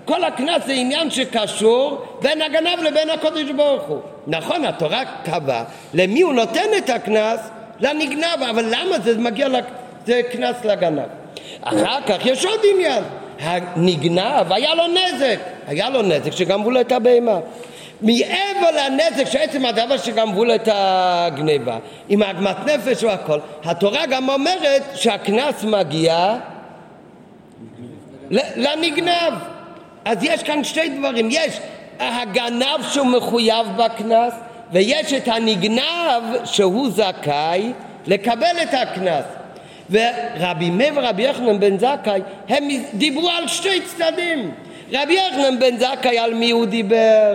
כל הקנס זה עניין שקשור בין הגנב לבין הקודש ברוך הוא. נכון, התורה קבעה למי הוא נותן את הקנס? לנגנב, אבל למה זה מגיע, זה קנס לגנב? אחר כך יש עוד עניין. הנגנב, היה לו נזק, היה לו נזק שגנבו לו את הבהמה. מעבר לנזק שעצם הדבר שגנבו לו את הגניבה, עם עגמת נפש והכל, התורה גם אומרת שהקנס מגיע לנגנב. אז יש כאן שתי דברים, יש הגנב שהוא מחויב בקנס, ויש את הנגנב שהוא זכאי לקבל את הקנס. ורבי מאיר ורבי יוחנן בן זכאי הם דיברו על שתי צדדים. רבי יוחנן בן זכאי על מי הוא דיבר?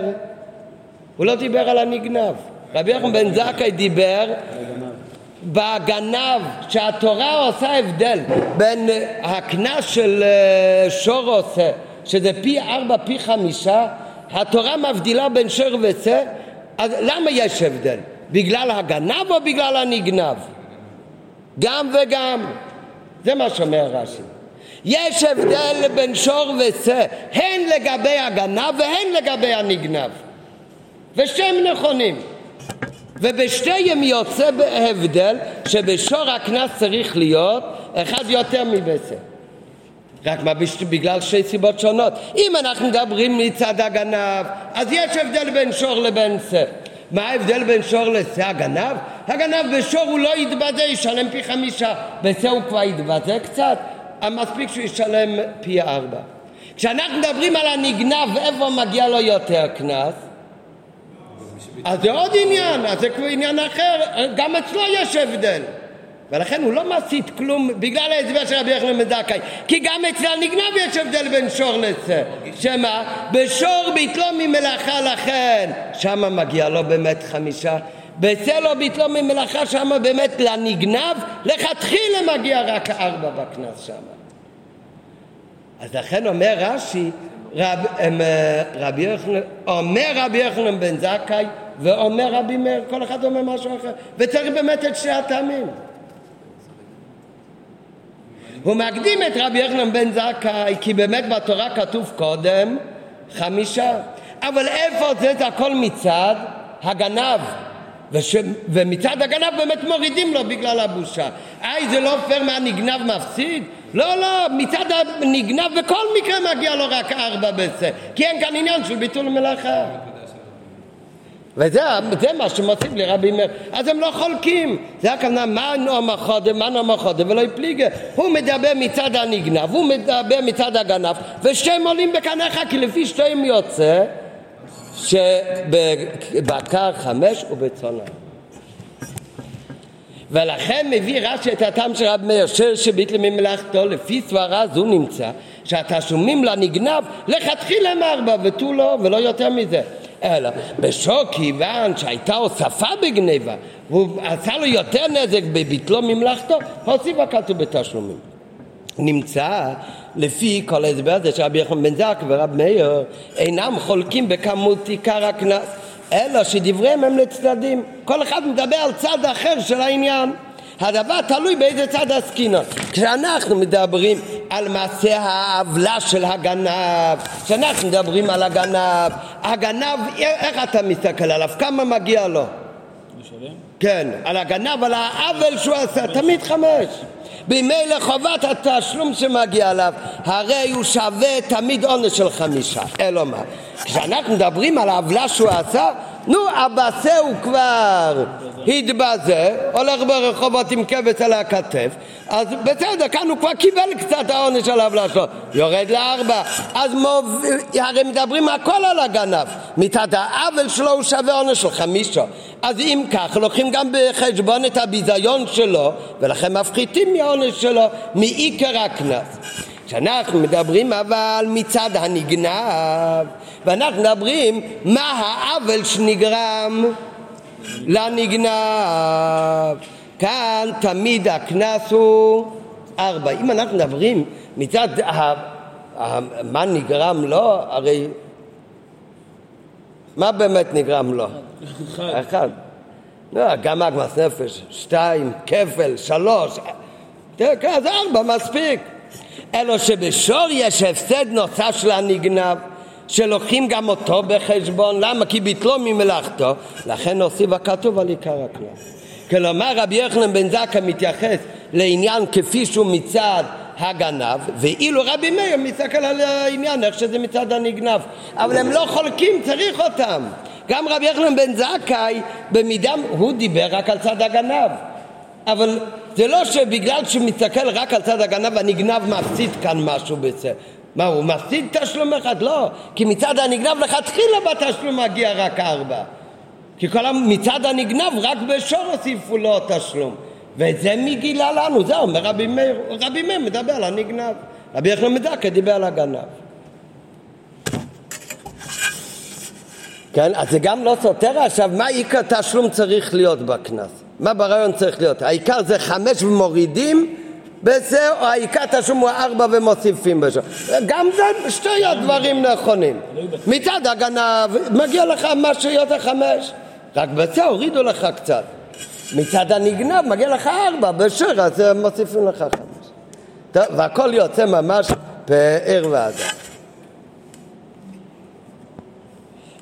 הוא לא דיבר על הנגנב. רבי יוחנן בן זכאי דיבר בגנב, שהתורה עושה הבדל בין הקנס של אה, שור עושה, שזה פי ארבע, פי חמישה, התורה מבדילה בין שר ושה, אז למה יש הבדל? בגלל הגנב או בגלל הנגנב? גם וגם. זה מה שאומר רש"י. יש הבדל בין שור ושה, הן לגבי הגנב והן לגבי הנגנב. ושהם נכונים. ובשתיהם יוצא בהבדל שבשור הקנס צריך להיות אחד יותר מבשה. רק מה בגלל שתי סיבות שונות. אם אנחנו מדברים מצד הגנב, אז יש הבדל בין שור לבין שה. מה ההבדל בין שור לשה? הגנב? הגנב בשור הוא לא יתבזה, ישלם פי חמישה. בשה הוא כבר יתבזה קצת, מספיק שהוא ישלם פי ארבע. כשאנחנו מדברים על הנגנב, איפה מגיע לו יותר קנס? אז זה עוד עניין, אז זה כבר עניין אחר, גם אצלו יש הבדל. ולכן הוא לא מסית כלום בגלל ההסבר של רבי יחנן בן זכאי. כי גם אצל הנגנב יש הבדל בין שור לצה. שמה? בשור ביטלו ממלאכה לכן. שמה מגיע לו באמת חמישה. בצלו לא ביטלו ממלאכה שמה באמת לנגנב לכתחילה מגיע רק ארבע בקנס שמה. אז לכן אומר רש"י רב, אה, רבי יוחנן, אומר רבי יוחנן בן זכאי ואומר רבי מאיר, כל אחד אומר משהו אחר וצריך באמת את שני הטעמים הוא מקדים את רבי יוחנן בן זכאי כי באמת בתורה כתוב קודם חמישה אבל איפה זה, זה הכל מצד הגנב וש... ומצד הגנב באמת מורידים לו בגלל הבושה. היי, זה לא פייר מה נגנב מפסיד? לא, לא, מצד הנגנב בכל מקרה מגיע לו רק ארבע בזה, כי אין כאן עניין של ביטול מלאכה. וזה מה שמוסיף לי רבי מאיר. אז הם לא חולקים. זה הכוונה, מה נאמר חודם, מה נאמר חודם, ולא יפליגה. הוא מדבר מצד הנגנב, הוא מדבר מצד הגנב, ושתיהם עולים בקנה כי לפי שתיהם יוצא שבבקר חמש ובצאן ולכן מביא רש"י את הטעם של רב מאיר שיר שביטל ממלאכתו לפי סברה זו נמצא שהתשלומים לנגנב לכתחילה הם ארבע ותו לא ולא יותר מזה אלא בשור כיוון שהייתה הוספה בגניבה והוא עשה לו יותר נזק בביטלו ממלאכתו הוסיפה כתוב בתשלומים. נמצא לפי כל ההסבר הזה שרבי יחנן בן זק ורב מאיר אינם חולקים בכמות עיקר הקנס אלא שדבריהם הם לצדדים. כל אחד מדבר על צד אחר של העניין הדבר תלוי באיזה צד עסקינן. כשאנחנו מדברים על מעשה העוולה של הגנב, כשאנחנו מדברים על הגנב, הגנב, איך אתה מסתכל עליו? כמה מגיע לו? לשלם? כן, על הגנב, על העוול שהוא עשה, תמיד חמש. במילא חובת התשלום שמגיע עליו, הרי הוא שווה תמיד עונש של חמישה. אלא מה? כשאנחנו מדברים על העוולה שהוא עשה, נו, הבשה הוא כבר. התבזה, הולך ברחובות עם כבש על הכתף, אז בסדר, כאן הוא כבר קיבל קצת העונש על העוולה שלו, יורד לארבע, אז מוב... הרי מדברים הכל על הגנב, מצד העוול שלו הוא שווה עונש של חמישה, אז אם כך, לוקחים גם בחשבון את הביזיון שלו, ולכן מפחיתים מהעונש שלו מעיקר הקנס. כשאנחנו מדברים אבל מצד הנגנב, ואנחנו מדברים מה העוול שנגרם לנגנב. כאן תמיד הקנס הוא ארבע. אם אנחנו מדברים מצד ה... מה נגרם לו, הרי מה באמת נגרם לו? אחד. אחד. לא, גם אגמס נפש, שתיים, כפל, שלוש, אז ארבע מספיק. אלא שבשור יש הפסד נוסף של הנגנב שלוקחים גם אותו בחשבון, למה? כי ביטלו ממלאכתו, לכן הוסיף הכתוב על עיקר הקנס. כלומר רבי יוחנן בן זקה מתייחס לעניין כפי שהוא מצד הגנב, ואילו רבי מאיר מסתכל על העניין איך שזה מצד הנגנב. אבל הם לא חולקים, צריך אותם. גם רבי יוחנן בן זכאי, במידה, הוא דיבר רק על צד הגנב. אבל זה לא שבגלל שהוא מסתכל רק על צד הגנב, הנגנב מפסיד כאן משהו בזה. מה, הוא מפסיד תשלום אחד? לא. כי מצד הנגנב לכתחילה בתשלום מגיע רק ארבע. כי כל מצד הנגנב רק בשור הוסיפו לו תשלום. ואת זה מי גילה לנו? זה אומר רבי מאיר. רבי מאיר מדבר על הנגנב. רבי יחנן מדקה דיבר על הגנב. כן, אז זה גם לא סותר עכשיו מה עיקר תשלום צריך להיות בקנס. מה ברעיון צריך להיות? העיקר זה חמש ומורידים בזה, או העיקר תשלום הוא ארבע ומוסיפים בזה. גם זה שתי הדברים נכונים. מצד הגנב מגיע לך משהו יותר חמש, רק בזה הורידו לך קצת. מצד הנגנב מגיע לך ארבע, בשיר אז מוסיפים לך חמש. טוב, והכל יוצא ממש פאר ואדם.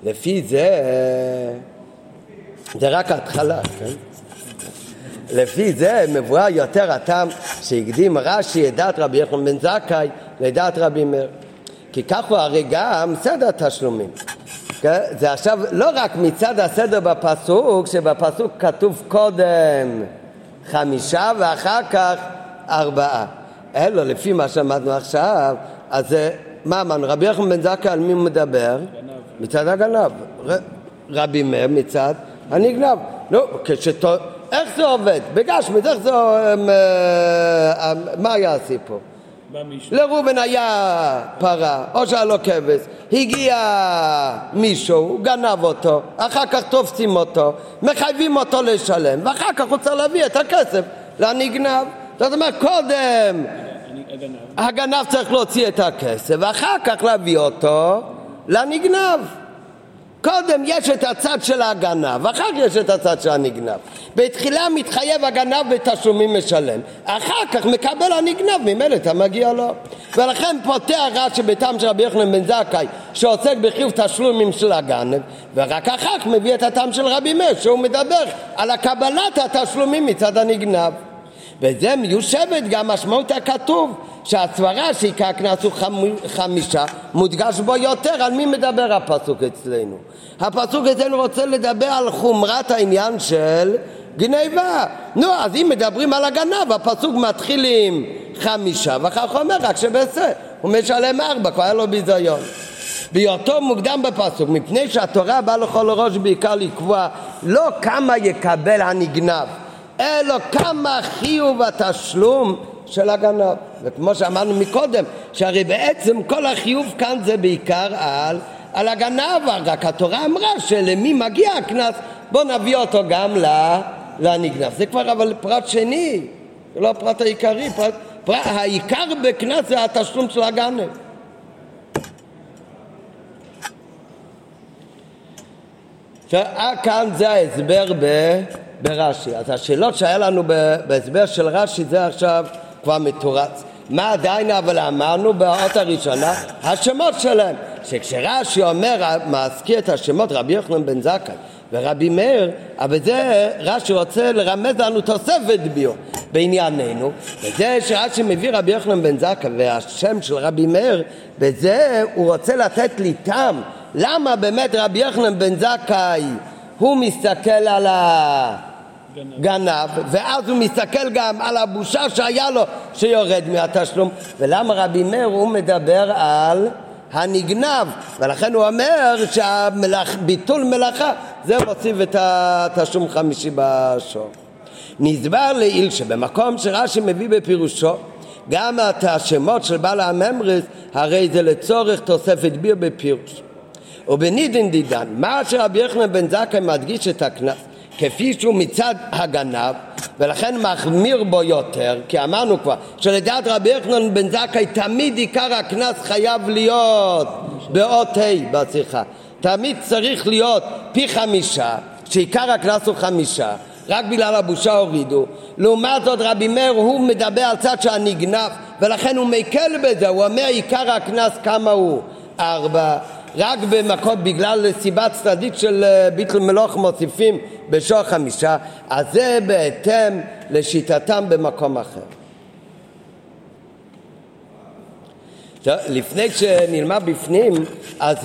לפי זה, זה רק ההתחלה, כן? לפי זה מבואר יותר הטעם שהקדים רש"י את דעת רבי יחנן בן זכאי לדעת רבי מאיר. כי כך הוא הרי גם סדר תשלומים. כן? זה עכשיו לא רק מצד הסדר בפסוק, שבפסוק כתוב קודם חמישה ואחר כך ארבעה. אלא לפי מה שאמרנו עכשיו, אז מה אמרנו? רבי יחנן בן זכאי על מי הוא מדבר? גנב. מצד הגנב. רבי מאיר מצד הנגנב. נו, כשת... איך זה עובד? בגשמית, איך זה... אה, אה, מה היה הסיפור? לראובן היה פרה, או שהיה לו כבש, הגיע מישהו, גנב אותו, אחר כך תופסים אותו, מחייבים אותו לשלם, ואחר כך הוא צריך להביא את הכסף לנגנב. זאת אומרת, קודם הגנב צריך להוציא את הכסף, ואחר כך להביא אותו לנגנב. קודם יש את הצד של הגנב, ואחר כך יש את הצד של הנגנב. בתחילה מתחייב הגנב בתשלומים משלם, אחר כך מקבל הנגנב ממילא אתה מגיע לו. ולכן פותח רש"י בטעם של רבי יוחנן בן זכאי שעוסק בחיוב תשלומים של הגנב ורק אחר כך מביא את הטעם של רבי מאיר שהוא מדבר על הקבלת התשלומים מצד הנגנב. וזה מיושבת גם משמעות הכתוב שהסברה שעיקר הקנס הוא חמישה מודגש בו יותר. על מי מדבר הפסוק אצלנו? הפסוק אצלנו רוצה לדבר על חומרת העניין של גניבה. נו אז אם מדברים על הגנב הפסוק מתחיל עם חמישה ואחר כך אומר רק שבעשה הוא משלם ארבע כבר היה לו ביזיון. בהיותו מוקדם בפסוק מפני שהתורה באה לכל ראש בעיקר לקבוע לא כמה יקבל הנגנב אלא כמה חיוב התשלום של הגנב. וכמו שאמרנו מקודם, שהרי בעצם כל החיוב כאן זה בעיקר על, על הגנב, רק התורה אמרה שלמי מגיע הקנס, בוא נביא אותו גם לנגנב. זה כבר אבל פרט שני, זה לא הפרט העיקרי, פרט, פרט, העיקר בקנס זה התשלום של הגנב. כאן זה ההסבר ב... ברש"י. אז השאלות שהיה לנו בהסבר של רש"י זה עכשיו כבר מתורץ. מה עדיין אבל אמרנו באות הראשונה? השמות שלהם. שכשרש"י אומר, מזכיר את השמות רבי יוחנן בן זכאי ורבי מאיר, אבל זה רש"י רוצה לרמז לנו תוספת ביו בענייננו, וזה שרש"י מביא רבי יוחנן בן זכאי והשם של רבי מאיר, בזה הוא רוצה לתת לי טעם למה באמת רבי יוחנן בן זכאי הוא מסתכל על הגנב, ואז הוא מסתכל גם על הבושה שהיה לו שיורד מהתשלום. ולמה רבי מאיר הוא מדבר על הנגנב, ולכן הוא אומר שביטול מלאכה זה מוסיף את התשלום חמישי בשור. נסבר לעיל שבמקום שרש"י מביא בפירושו גם את השמות של בעל הממרס הרי זה לצורך תוספת ביר בפירוש. ובנידין דידן, מה שרבי יוחנן בן זכאי מדגיש את הקנס כפי שהוא מצד הגנב ולכן מחמיר בו יותר כי אמרנו כבר שלדעת רבי יוחנן בן זכאי תמיד עיקר הקנס חייב להיות באות ה' בשיחה. תמיד צריך להיות פי חמישה שעיקר הקנס הוא חמישה. רק בגלל הבושה הורידו. לעומת זאת רבי מאיר הוא מדבר על צד שהנגנב ולכן הוא מקל בזה הוא אומר עיקר הקנס כמה הוא? ארבע רק במקום, בגלל סיבה צדדית של אה, ביטל מלוך מוסיפים בשור חמישה, אז זה בהתאם לשיטתם במקום אחר. לפני שנלמד בפנים, אז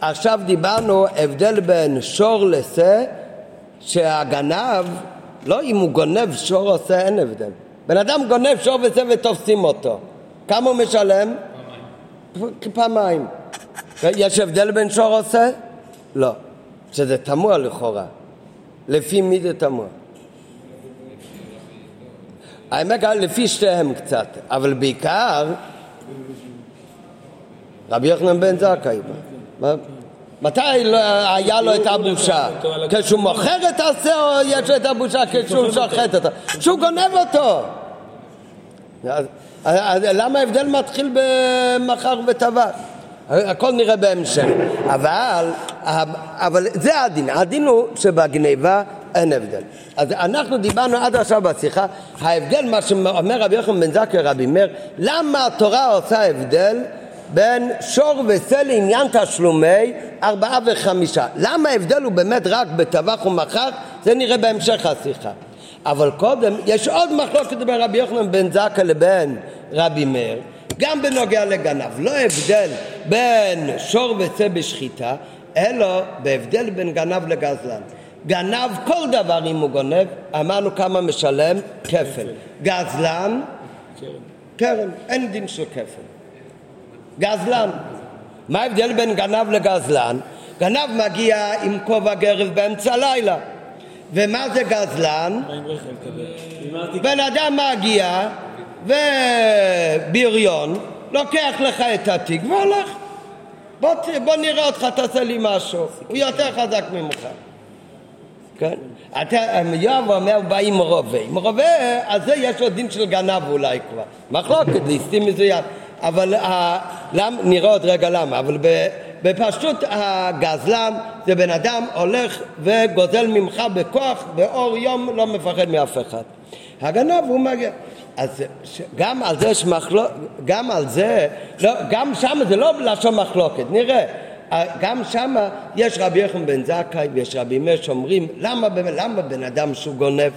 עכשיו דיברנו הבדל בין שור לשה, שהגנב, לא אם הוא גונב שור או שה, אין הבדל. בן אדם גונב שור ושה ותופסים אותו. כמה הוא משלם? פעמיים. פעמיים. יש הבדל בין שור עושה? לא. שזה תמוה לכאורה. לפי מי זה תמוה? האמת לפי שתיהם קצת, אבל בעיקר רבי יוחנן בן זכאי. מתי לא היה לו את הבושה? כשהוא מוכר את השה או יש לו את הבושה כשהוא שוחט אותו? כשהוא גונב אותו. למה ההבדל מתחיל במחר וטבח? הכל נראה בהמשך. אבל, אבל זה הדין. הדין הוא שבגניבה אין הבדל. אז אנחנו דיברנו עד עכשיו בשיחה, ההבדל, מה שאומר רבי יוחנן בן זכי רבי מאיר, למה התורה עושה הבדל בין שור ושה לעניין תשלומי ארבעה וחמישה? למה ההבדל הוא באמת רק בטבח ומחר? זה נראה בהמשך השיחה. אבל קודם, יש עוד מחלוקת בין רבי יוחנן בן זכי לבין רבי מאיר. גם בנוגע לגנב. לא הבדל בין שור וצא בשחיטה, אלא בהבדל בין גנב לגזלן. גנב כל דבר אם הוא גונב, אמרנו כמה משלם? כפל. גזלן? קרן. אין דין של כפל. גזלן. מה ההבדל בין גנב לגזלן? גנב מגיע עם כובע גרב באמצע הלילה. ומה זה גזלן? בן אדם מגיע ובריון לוקח לך את התיק והולך. בוא, בוא נראה אותך, תעשה לי משהו. הוא יותר חזק ממך. כן? אתה, יואב אומר, הוא בא עם רובה. עם רובה, אז זה יש לו דין של גנב אולי כבר. מחלוקת, ליסטים מזוין. אבל למ, נראה עוד רגע למה. אבל בפשטות הגזלן זה בן אדם הולך וגוזל ממך בכוח, באור יום, לא מפחד מאף אחד. הגנב הוא מגיע. אז גם על זה יש מחלוקת, גם על זה, לא, גם שם זה לא לשון מחלוקת, נראה. גם שם יש רבי יחם בן זכאי ויש רבי מאיר שאומרים למה, למה בן אדם שהוא גונב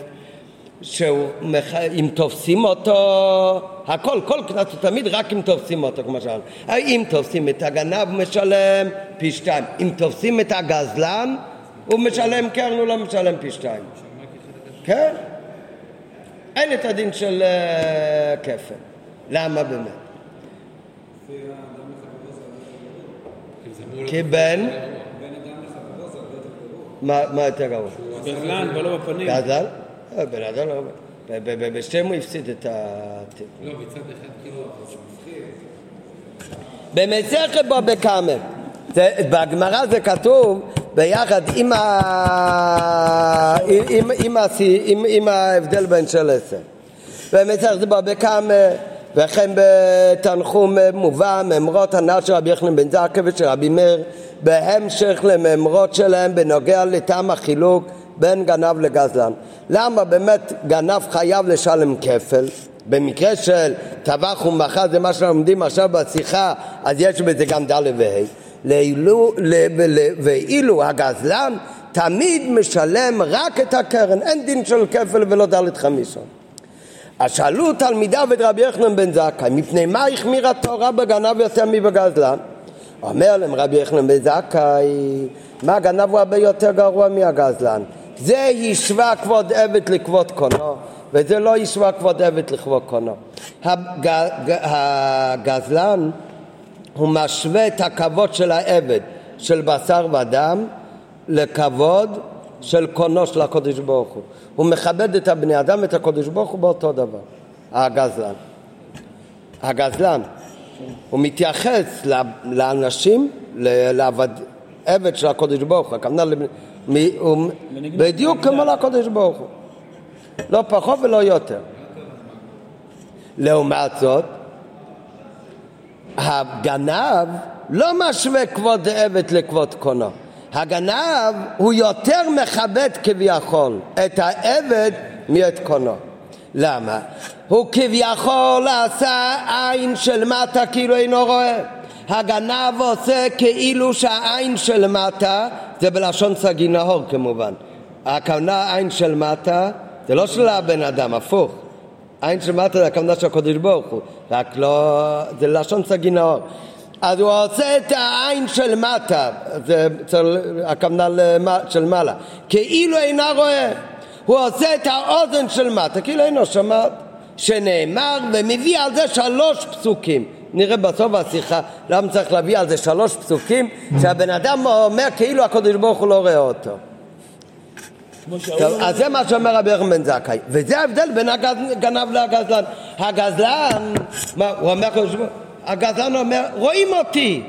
שאם תופסים אותו, הכל, כל קנס הוא תמיד רק אם תופסים אותו, כמו שאמרנו. אם תופסים את הגנב הוא משלם פי שתיים, אם תופסים את הגזלן הוא משלם קרן, הוא לא משלם פי שתיים. כן? אין את הדין של uh, כפל. למה באמת? כי בן... מה יותר גרוע? גזלן ולא בפנים. גזלן? אה, בן אדם לא... בשם הוא הפסיד את ה... לא, מצד אחד כאילו... במסכת בו בקאמה. בגמרא זה כתוב ביחד עם, ה... עם, עם, עם, עם ההבדל בין של עשר. במסכת בו בקאמה וכן בתנחום מובא מאמרות הנ"ל של רבי יחנן בן זכאי ושל רבי מאיר בהמשך למאמרות שלהם בנוגע לטעם החילוק בין גנב לגזלן. למה באמת גנב חייב לשלם כפל? במקרה של טבח ומחה זה מה שלומדים עכשיו בשיחה אז יש בזה גם ד' וה' ואילו הגזלן תמיד משלם רק את הקרן, אין דין של כפל ולא ד' חמישון. אז שאלו תלמידיו את רבי יחנן בן זכאי, מפני מה החמירה תורה בגנב יותר מבגזלן? אומר להם רבי יחנן בן זכאי, מה הגנב הוא הרבה יותר גרוע מהגזלן? זה השווה כבוד עבד לכבוד קונו, וזה לא השווה כבוד עבד לכבוד קונו. הג... הגזלן הוא משווה את הכבוד של העבד, של בשר ודם, לכבוד של קונו של הקודש ברוך הוא. הוא מכבד את הבני אדם ואת הקודש ברוך הוא באותו דבר, הגזלן. הגזלן, הוא מתייחס לאנשים, לעבד, עבד של הקודש ברוך הוא, הכוונה בדיוק כמו לקודש ברוך הוא, לא פחות ולא יותר. לעומת זאת, הגנב לא משווה כבוד עבד לכבוד קונו. הגנב הוא יותר מכבד כביכול את העבד מאת קונו. למה? הוא כביכול עשה עין של מטה כאילו אינו רואה. הגנב עושה כאילו שהעין של מטה זה בלשון סגי נהור כמובן. הכוונה עין של מטה זה לא של הבן אדם, הפוך. עין של מטה זה הכוונה של הקודש ברוך הוא, רק לא, זה לשון סגי נהור. אז הוא עושה את העין של מטה, זה הכוונה של מעלה, כאילו אינה רואה. הוא עושה את האוזן של מטה, כאילו אינו שמע, שנאמר ומביא על זה שלוש פסוקים. נראה בסוף השיחה למה צריך להביא על זה שלוש פסוקים שהבן אדם אומר כאילו הקדוש ברוך הוא לא רואה אותו. טוב, אז זה מה שאומר רבי יחם בן זכאי, וזה ההבדל בין הגנב לגזלן. הגזלן, מה, הוא אומר הגזלן אומר, רואים אותי,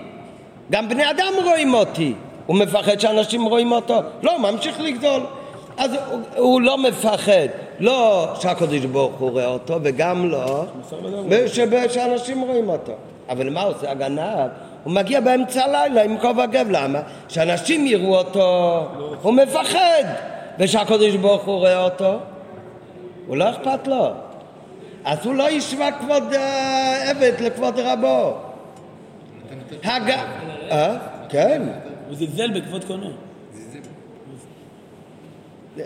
גם בני אדם רואים אותי. הוא מפחד שאנשים רואים אותו? לא, ממשיך לגדול. אז הוא, הוא לא מפחד, לא שהקדוש ברוך הוא רואה אותו, וגם לא שאנשים רואים אותו. אבל מה עושה הגנב? הוא מגיע באמצע הלילה עם כובע גב, למה? שאנשים יראו אותו, הוא מפחד, ושהקדוש ברוך הוא רואה אותו, הוא לא אכפת לו. אז הוא לא ישמע כבוד אה, עבד לכבוד רבו. הג... אה? כן. הוא זלזל בכבוד קונו.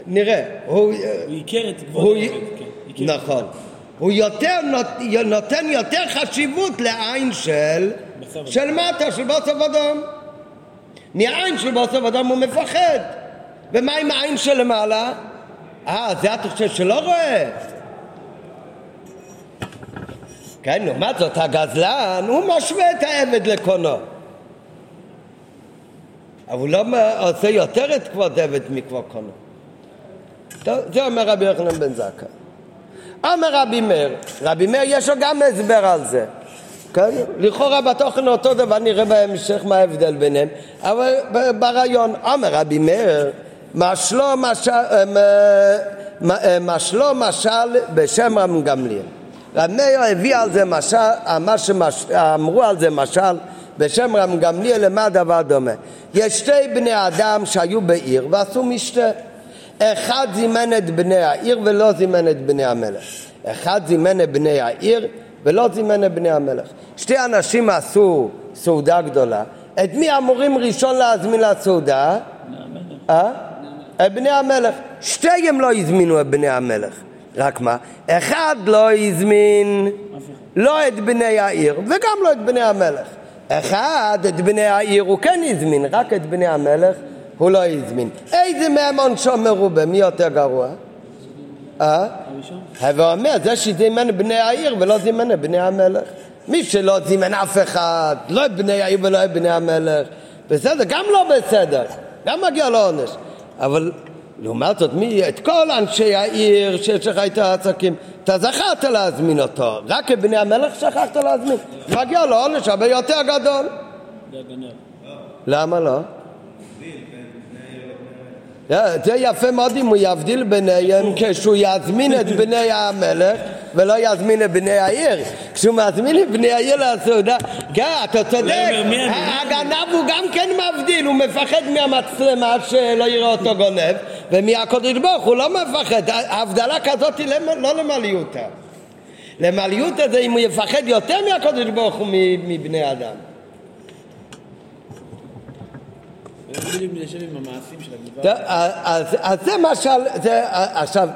נראה. הוא הכר את כבוד כן. נכון. הוא יותר נותן יותר חשיבות לעין של של מטה, של בוסף אדם. מהעין של בוסף אדם הוא מפחד. ומה עם העין של למעלה? אה, זה אתה חושב שלא רואה? כן, לעומת זאת הגזלן, הוא משווה את העבד לקונו. אבל הוא לא עושה יותר את כבוד עבד מכבוד קונו. זה אומר רבי יוחנן בן זכאי. אומר רבי מאיר, רבי מאיר יש לו גם הסבר על זה. כן? לכאורה בתוכן אותו דבר נראה בהמשך מה ההבדל ביניהם, אבל ברעיון, אומר רבי מאיר, משלו משל, משלו משל בשם רם גמליאל. רבי מאיר הביא על זה משל, אמרו על זה משל בשם רם גמליאל למה הדבר דומה. יש שתי בני אדם שהיו בעיר ועשו משתה. אחד זימן את בני העיר ולא זימן את בני המלך. אחד זימן את בני העיר ולא זימן את בני המלך. שתי אנשים עשו סעודה גדולה, את מי אמורים ראשון להזמין לסעודה? אה? בני המלך. שתיהם לא הזמינו את בני המלך. רק מה? אחד לא הזמין לא את בני העיר וגם לא את בני המלך. אחד את בני העיר הוא כן הזמין, רק את בני המלך הוא לא הזמין. איזה מהם עונשו מרובה? מי יותר גרוע? אה? הווה אומר, זה שזימן בני העיר ולא זימן את בני המלך. מי שלא זימן אף אחד, לא את בני העיר ולא את בני המלך, בסדר, גם לא בסדר, גם מגיע לו עונש. אבל לעומת זאת, מי, את כל אנשי העיר שיש לך את העסקים, אתה זכרת להזמין אותו, רק את בני המלך שכחת להזמין, מגיע לו עונש הרבה יותר גדול. למה לא? זה יפה מאוד אם הוא יבדיל ביניהם כשהוא יזמין את בני המלך ולא יזמין את בני העיר. כשהוא מזמין את בני העיר לסעודה, כן, אתה צודק, הגנב הוא גם כן מבדיל, הוא מפחד מהמצלמה שלא יראה אותו גונב, ומהקודש ברוך הוא לא מפחד, הבדלה כזאת היא לא למעליותה. למעליותה זה אם הוא יפחד יותר מהקודש ברוך הוא מבני אדם. אז זה משל, עכשיו,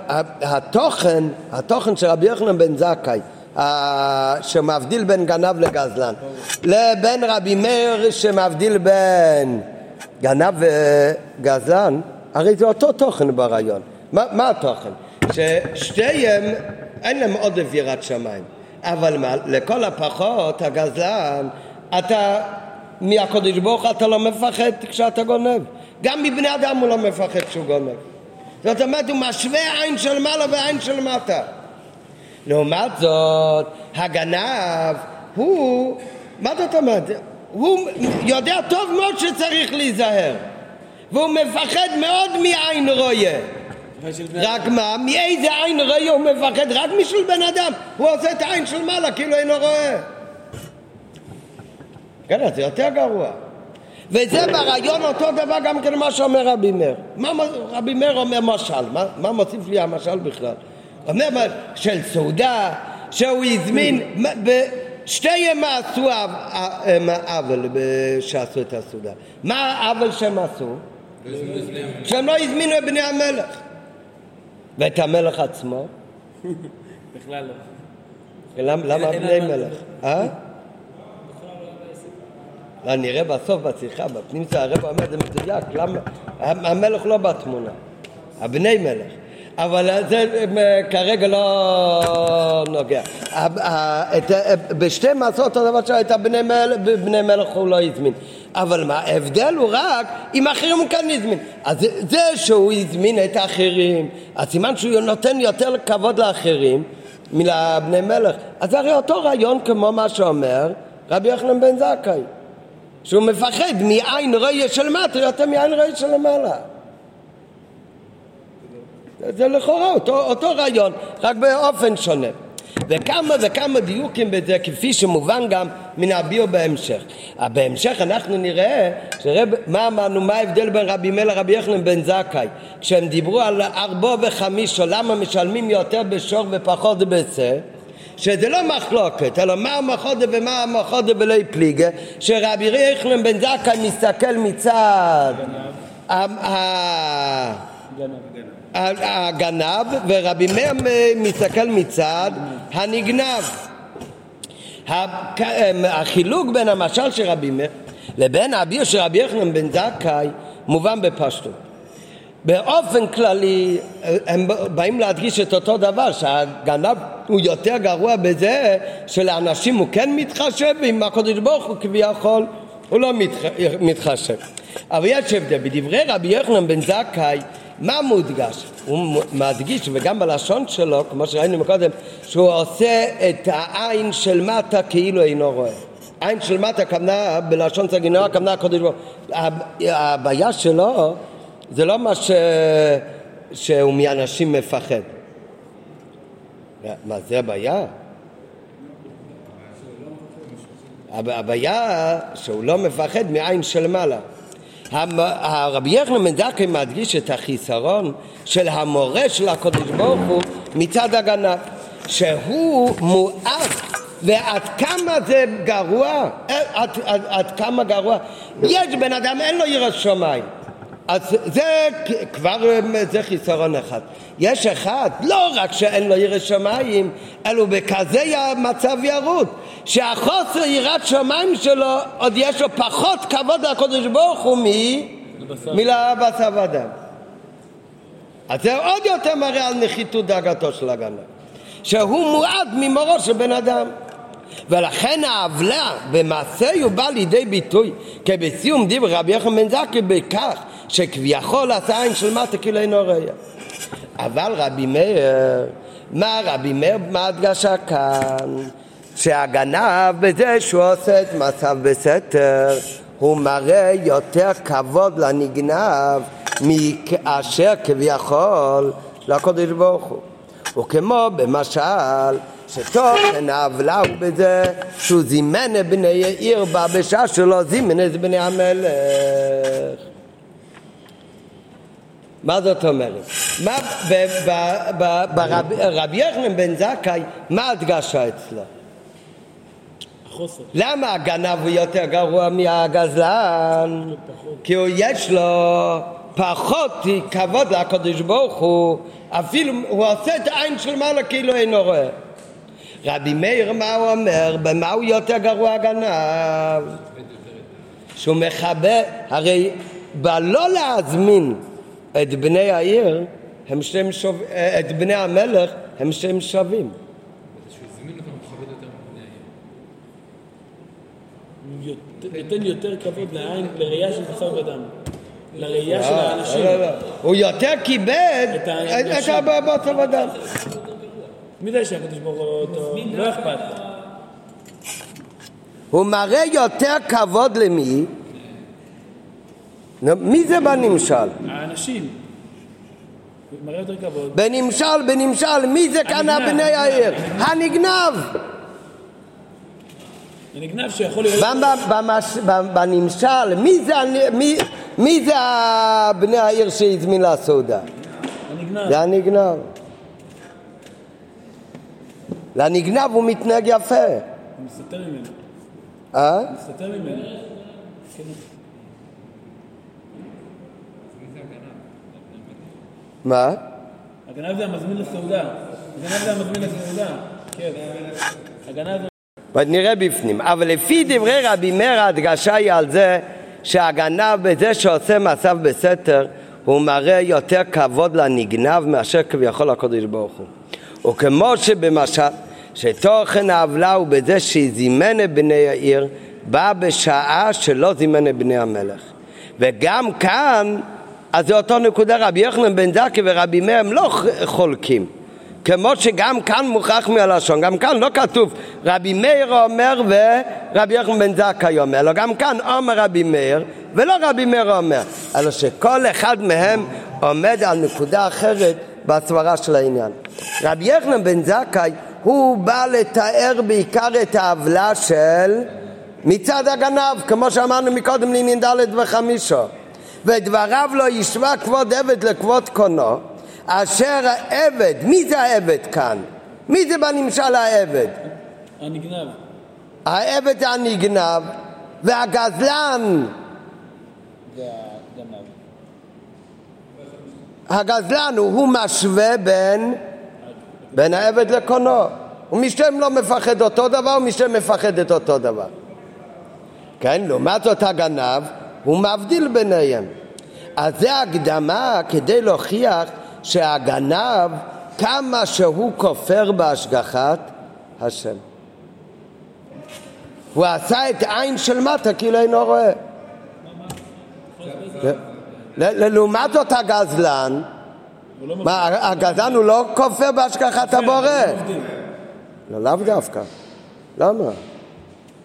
התוכן, התוכן של רבי יוחנן בן זכאי, שמבדיל בין גנב לגזלן, לבין רבי מאיר שמבדיל בין גנב וגזלן, הרי זה אותו תוכן ברעיון. מה, מה התוכן? ששתיהם אין להם עודף יראת שמיים, אבל מה, לכל הפחות הגזלן, אתה מהקודש ברוך אתה לא מפחד כשאתה גונב. גם מבני אדם הוא לא מפחד כשהוא גונב. זאת אומרת, הוא משווה עין של מעלה ועין של מטה. לעומת זאת, הגנב הוא, מה זאת אומרת? הוא יודע טוב מאוד שצריך להיזהר. והוא מפחד מאוד מעין רויה. רק מה, מאיזה עין רויה הוא מפחד? רק משל בן אדם. הוא עושה את העין של מעלה כאילו אינו רואה. כן, זה יותר גרוע. וזה ברעיון אותו דבר גם כן מה שאומר רבי מאיר. מה רבי מאיר אומר משל? מה, מה מוסיף לי המשל בכלל? אומר של סעודה, שהוא הזמין, שתיהם עשו עוול שעשו את הסעודה. מה העוול שהם עשו? שהם לא הזמינו את בני המלך. ואת המלך עצמו? בכלל לא. למה בני מלך? אה? לא, נראה בסוף בשיחה, בפנים של הרב אומר זה מדויק, למה? המלך לא בתמונה, הבני מלך. אבל זה כרגע לא נוגע. בשתי מעשות אותו דבר שהייתה בני מלך, בני מלך הוא לא הזמין. אבל מה, ההבדל הוא רק אם אחרים הוא כן הזמין. אז זה שהוא הזמין את האחרים, אז סימן שהוא נותן יותר כבוד לאחרים מלבני מלך. אז זה הרי אותו רעיון כמו מה שאומר רבי יוחנן בן זכאי. שהוא מפחד מעין רויה של מטה יותר מעין רויה של למעלה. זה לכאורה אותו, אותו רעיון, רק באופן שונה. וכמה וכמה דיוקים בזה, כפי שמובן גם מן הביאו בהמשך. בהמשך אנחנו נראה, שרב, מה אמרנו, מה ההבדל בין רבי מלך לרבי יחנן בן זכאי, כשהם דיברו על ארבו וחמישו, למה משלמים יותר בשור ופחות בצה, שזה לא מחלוקת, אלא מה המחודה ומה המחודה בלי פליגה, שרבי ריחלם בן זכאי מסתכל מצד הגנב ורבי מאיר מסתכל מצד הנגנב. החילוק בין המשל של רבי מאיר לבין האביר של רבי יחנן בן זכאי מובן בפשטות. באופן כללי הם באים להדגיש את אותו דבר שהגנב הוא יותר גרוע בזה שלאנשים הוא כן מתחשב ועם הקדוש ברוך הוא כביכול הוא לא מתחשב. אבל יש הבדל, בדברי רבי יוחנן בן זכאי, מה מודגש? הוא מדגיש, וגם בלשון שלו, כמו שראינו מקודם, שהוא עושה את העין של מטה כאילו אינו רואה. עין של מטה הכוונה, בלשון סגינור, הכוונה הקודש ברוך הבעיה שלו זה לא מה ש... שהוא מאנשים מפחד. מה זה הבעיה? הבעיה שהוא לא מפחד מעין של מעלה. הרבי בן זכאי מדגיש את החיסרון של המורה של הקדוש ברוך הוא מצד הגנב, שהוא מואר ועד כמה זה גרוע, עד, עד, עד כמה גרוע, יש בן אדם אין לו יראת שמיים אז זה כבר זה חיסרון אחד. יש אחד, לא רק שאין לו יראת שמיים, אלא בכזה מצב ירוד, שהחוסר יראת שמיים שלו, עוד יש לו פחות כבוד לקדוש ברוך הוא מלבשר אדם. אז זה עוד יותר מראה על נחיתות דאגתו של הגנב, שהוא מועד ממורו של בן אדם. ולכן העוולה במעשה הוא בא לידי ביטוי כבסיום דיבר רבי יוחנן בן זכי בכך שכביכול עשה עין של מטה כאילו אינו רואה. אבל רבי מאיר, מה רבי מאיר, מה הדגשה כאן? שהגנב בזה שהוא עושה את מצב בסתר, הוא מראה יותר כבוד לנגנב מאשר כביכול לקודש ברוך הוא. וכמו במשל שתוכן העוולה הוא בזה שהוא זימן את בני העיר בה בשעה שלא זימן את בני המלך. מה זאת אומרת? מה ברבי יוחנן בן זכאי, מה ההדגשה אצלו? למה הגנב הוא יותר גרוע מהגזלן? כי הוא יש לו פחות כבוד לקדוש ברוך הוא, אפילו הוא עושה את העין של מעלה כאילו אינו רואה. רבי מאיר מה הוא אומר? במה הוא יותר גרוע הגנב? שהוא מכבה, הרי בלא להזמין את בני העיר, הם שהם שוב... את בני המלך, הם שהם שווים. נותן יותר כבוד לעין, לראייה של בשר ודם. לראייה של האנשים. לא, לא, לא. הוא יותר כיבד את הבשר ודם. מי זה שהקדוש ברוך הוא אותו? לא אכפת. הוא מראה יותר כבוד למי? מי זה בנמשל? האנשים. בנמשל, בנמשל, מי זה כאן בני העיר? הנגנב. הנגנב שיכול להיות... בנמשל, מי זה בני העיר שהזמין לסעודה? הנגנב. זה הנגנב. לנגנב הוא מתנהג יפה. הוא מסתתר ממנו. אה? מסתתר ממנו. מה? הגנב זה המזמין לסעודה. הגנב זה המזמין לסעודה. כן. הגנב זה... נראה בפנים. אבל לפי דברי רבי מאיר ההדגשה היא על זה שהגנב בזה שעושה מעשיו בסתר הוא מראה יותר כבוד לנגנב מאשר כביכול הקודש ברוך הוא. וכמו שבמשל שתוכן העוולה הוא בזה שזימן את בני העיר בא בשעה שלא זימן את בני המלך. וגם כאן, אז זה אותו נקודה, רבי יוחנן בן זקי ורבי מאיר הם לא חולקים. כמו שגם כאן מוכרח מהלשון, גם כאן לא כתוב רבי מאיר אומר ורבי יוחנן בן זכאי אומר, אלא גם כאן אומר רבי מאיר ולא רבי מאיר אומר, אלא שכל אחד מהם עומד על נקודה אחרת בסברה של העניין. רבי יוחנן בן זכאי הוא בא לתאר בעיקר את העוולה של מצד הגנב, כמו שאמרנו מקודם לעניין ד' וחמישו. ודבריו לא ישמע כבוד עבד לכבוד קונו, אשר העבד, מי זה העבד כאן? מי זה בנמשל העבד? הנגנב. העבד הנגנב והגזלן. הגזלן הוא, הוא משווה בין בין העבד לקונו. ומשם לא מפחד אותו דבר, ומשם מפחד אותו דבר. כן, לעומת זאת הגנב, הוא מבדיל ביניהם. אז זה הקדמה כדי להוכיח שהגנב, כמה שהוא כופר בהשגחת השם. הוא עשה את העין של מטה כאילו אינו רואה. לעומת זאת הגזלן, מה, הגזלן הוא לא כופר בהשגחת הבורא? לא, לאו דווקא. למה?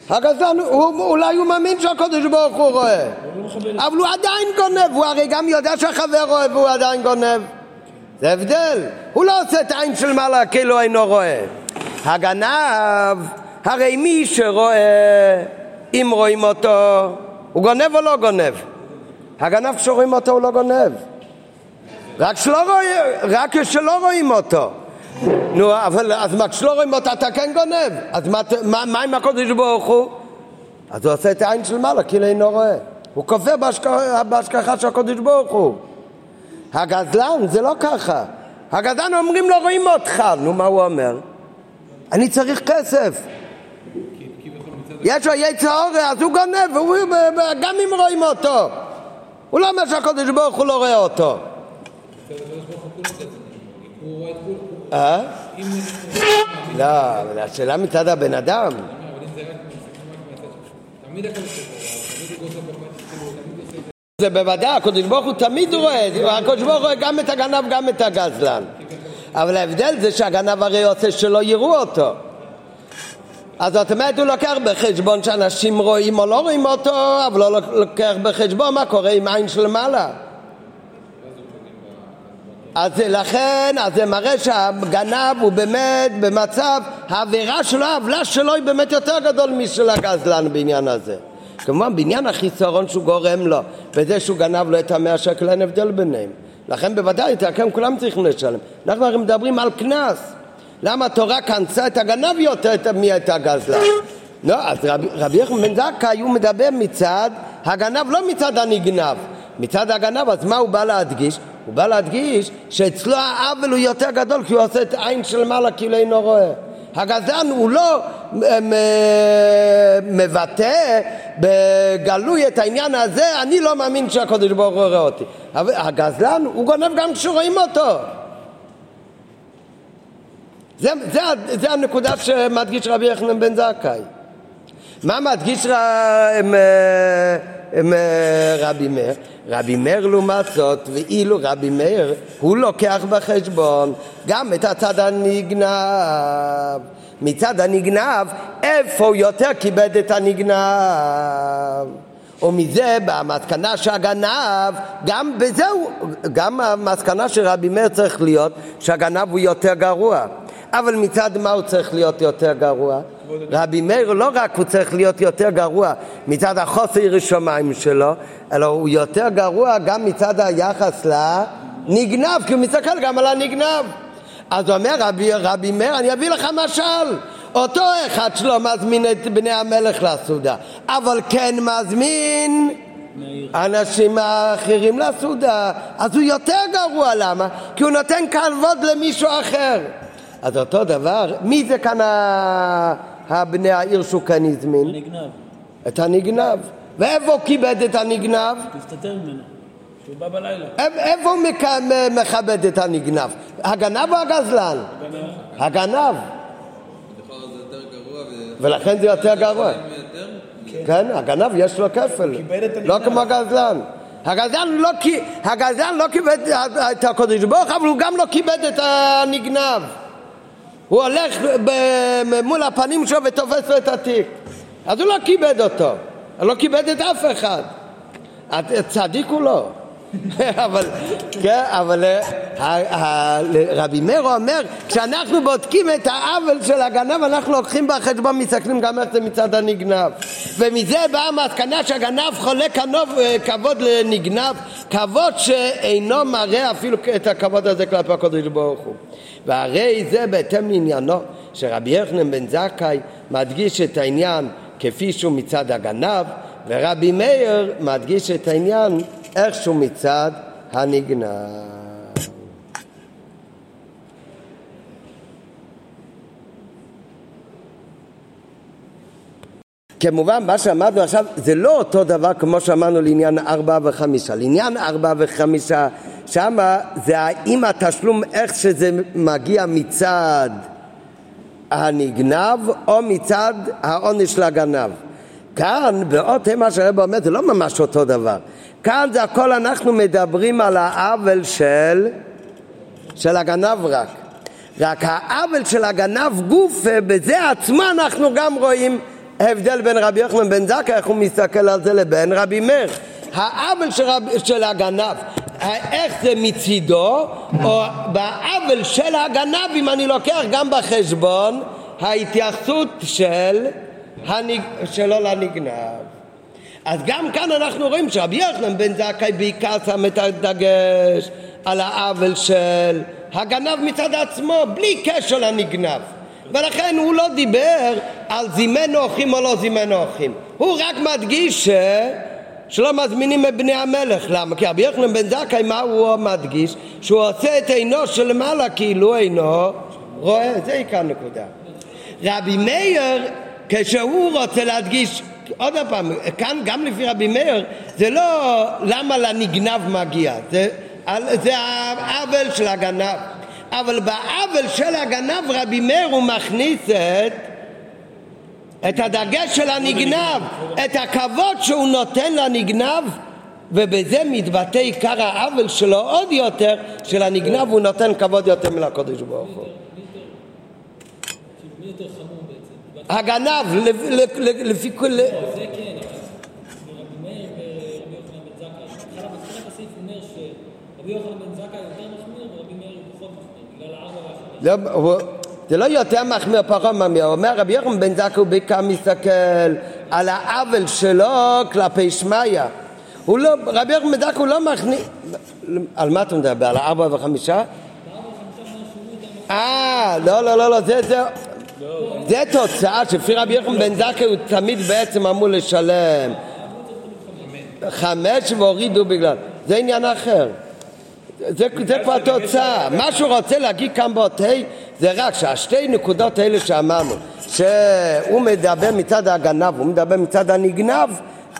הגזלן, אולי הוא מאמין שהקדוש ברוך הוא רואה, אבל הוא עדיין גונב, הוא הרי גם יודע שהחבר רואה והוא עדיין גונב. זה הבדל. הוא לא עושה את העין של מעלה כאילו אינו רואה. הגנב, הרי מי שרואה, אם רואים אותו, הוא גונב או לא גונב? הגנב כשרואים אותו הוא לא גונב. רק, רואים, רק כשלא רואים אותו. נו, אבל אז רואים אותו אתה כן גונב? אז מה, עם הקודש ברוך הוא? אז הוא עושה את העין של מעלה כאילו אינו רואה. הוא כופר בהשגחה של הקודש ברוך הוא. הגזלן זה לא ככה. הגזלן אומרים לו רואים אותך. נו, מה הוא אומר? אני צריך כסף. יש לו יצע אורי, אז הוא גונב, גם אם רואים אותו. הוא לא אומר שהקודש ברוך הוא לא רואה אותו. אה? לא, אבל השאלה מצד הבן אדם. זה בוודאי, הקדוש ברוך הוא תמיד רואה, הקדוש ברוך הוא רואה גם את הגנב גם את הגזלן. אבל ההבדל זה שהגנב הרי עושה שלא יראו אותו. אז זאת אומרת הוא לוקח בחשבון שאנשים רואים או לא רואים אותו, אבל לא לוקח בחשבון מה קורה עם עין של מעלה. אז לכן, אז זה מראה שהגנב הוא באמת במצב, העבירה שלו, העוולה שלו היא באמת יותר גדול משל הגזלן בעניין הזה. כמובן בעניין החיסרון שהוא גורם לו, בזה שהוא גנב לו את המאה שקל אין הבדל ביניהם. לכן בוודאי, תרקם כולם צריכים לשלם. אנחנו הרי מדברים על קנס. למה התורה כנסה את הגנב יותר מאת הגזלן? לא, אז רבי, רבי יחמן בן זכאי הוא מדבר מצד הגנב, לא מצד הנגנב. מצד הגנב, אז מה הוא בא להדגיש? הוא בא להדגיש שאצלו העוול הוא יותר גדול כי הוא עושה את העין של מעלה כאילו אינו רואה. הגזען הוא לא מבטא בגלוי את העניין הזה, אני לא מאמין שהקדוש ברוך הוא רואה אותי. אבל הגזלן הוא גונב גם כשרואים אותו. זה, זה, זה הנקודה שמדגיש רבי יחנן בן זכאי. מה מדגיש ר, רבי מאיר? רבי מאיר לעומת זאת, ואילו רבי מאיר, הוא לוקח בחשבון גם את הצד הנגנב. מצד הנגנב, איפה יותר כיבד את הנגנב? ומזה במסקנה שהגנב, גם בזהו, גם המסקנה של רבי מאיר צריך להיות שהגנב הוא יותר גרוע. אבל מצד מה הוא צריך להיות יותר גרוע? רבי מאיר לא רק הוא צריך להיות יותר גרוע מצד החוסר ירא שמיים שלו, אלא הוא יותר גרוע גם מצד היחס לנגנב, כי הוא מסתכל גם על הנגנב. אז הוא אומר רבי, רבי מאיר, אני אביא לך משל. אותו אחד שלא מזמין את בני המלך לסעודה, אבל כן מזמין אנשים האחרים לסעודה, אז הוא יותר גרוע, למה? כי הוא נותן כבוד למישהו אחר. אז אותו דבר, מי זה כאן הבני העיר כאן הזמין? הנגנב. את הנגנב. ואיפה הוא כיבד את הנגנב? תסתתר ממנו. שהוא בא בלילה. איפה הוא מכבד את הנגנב? הגנב או הגזלן? הגנב. ולכן זה יותר גרוע. כן, הגנב יש לו כפל. לא כמו הגזלן. הגזלן לא, הגזלן לא כיבד את הקודש ברוך אבל הוא גם לא כיבד את הנגנב. הוא הולך מול הפנים שלו ותופס לו את התיק. אז הוא לא כיבד אותו, הוא לא כיבד את אף אחד. צדיק הוא לא. <laughs> אבל, כן, אבל אה, רבי מאיר אומר, כשאנחנו בודקים את העוול של הגנב, אנחנו לוקחים בחשבון, מסתכלים גם איך זה מצד הנגנב. ומזה באה המסקנה שהגנב חולה אה, כבוד לנגנב, כבוד שאינו מראה אפילו את הכבוד הזה כלפי הקודש ברוך הוא. והרי זה בהתאם לעניינו שרבי יחנן בן זכאי מדגיש את העניין כפי שהוא מצד הגנב ורבי מאיר מדגיש את העניין איכשהו מצד הנגנב. כמובן, מה שאמרנו עכשיו זה לא אותו דבר כמו שאמרנו לעניין ארבעה וחמישה. לעניין ארבעה וחמישה, שמה זה האם התשלום, איך שזה מגיע מצד הנגנב או מצד העונש לגנב. כאן, באות המה שהרב אומר, זה לא ממש אותו דבר. כאן זה הכל אנחנו מדברים על העוול של, של הגנב רק. רק העוול של הגנב גוף, בזה עצמו אנחנו גם רואים הבדל בין רבי יוחנן בן זכאי, איך הוא מסתכל על זה, לבין רבי מאיר. העוול של, רב, של הגנב, איך זה מצידו, או בעוול של הגנב, אם אני לוקח גם בחשבון, ההתייחסות של, הנג... שלו לנגנב. אז גם כאן אנחנו רואים שרבי יוחנן בן זכאי בעיקר שם את הדגש על העוול של הגנב מצד עצמו, בלי קשר לנגנב. ולכן הוא לא דיבר על זימן אורחים או לא זימן אורחים. הוא רק מדגיש ש... שלא מזמינים את בני המלך. למה? כי רבי יוחנן בן זכאי, מה הוא מדגיש? שהוא עושה את עינו שלמעלה כאילו אינו רואה. זה עיקר הנקודה. רבי מאיר, כשהוא רוצה להדגיש, עוד פעם, כאן גם לפי רבי מאיר, זה לא למה לנגנב מגיע, זה, זה העוול של הגנב. אבל בעוול של הגנב רבי מאיר הוא מכניס את, את הדגש של הנגנב, את הכבוד שהוא נותן לנגנב ובזה מתבטא עיקר העוול שלו עוד יותר, של הנגנב הוא נותן כבוד יותר מלקודש ברוך הוא. הגנב, לפי כל... זה כן, רבי מאיר ורבי יוחנן בן זכאי, בתחילת הסעיף אומר שרבי יוחנן בן זכאי יותר מחמיר ורבי מאיר פחות מחמיר, בגלל הארבע והחמש. זה לא יותר מחמיר פחות מחמיר, אומר רבי יוחנן בן זכאי הוא בעיקר מסתכל על העוול שלו כלפי שמיא. הוא לא, רבי יוחנן בן הוא לא מכניס, על מה אתה מדבר? על הארבע וחמישה? אה, לא, לא, לא, לא, זה, זה, זה תוצאה שלפי רבי יוחנן בן זכאי הוא תמיד בעצם אמור לשלם חמש והורידו בגלל, זה עניין אחר. זה, זה כבר תוצאה. מה שהוא רוצה להגיד כאן באות ה' זה רק שהשתי נקודות האלה שאמרנו, שהוא מדבר מצד הגנב, הוא מדבר מצד הנגנב,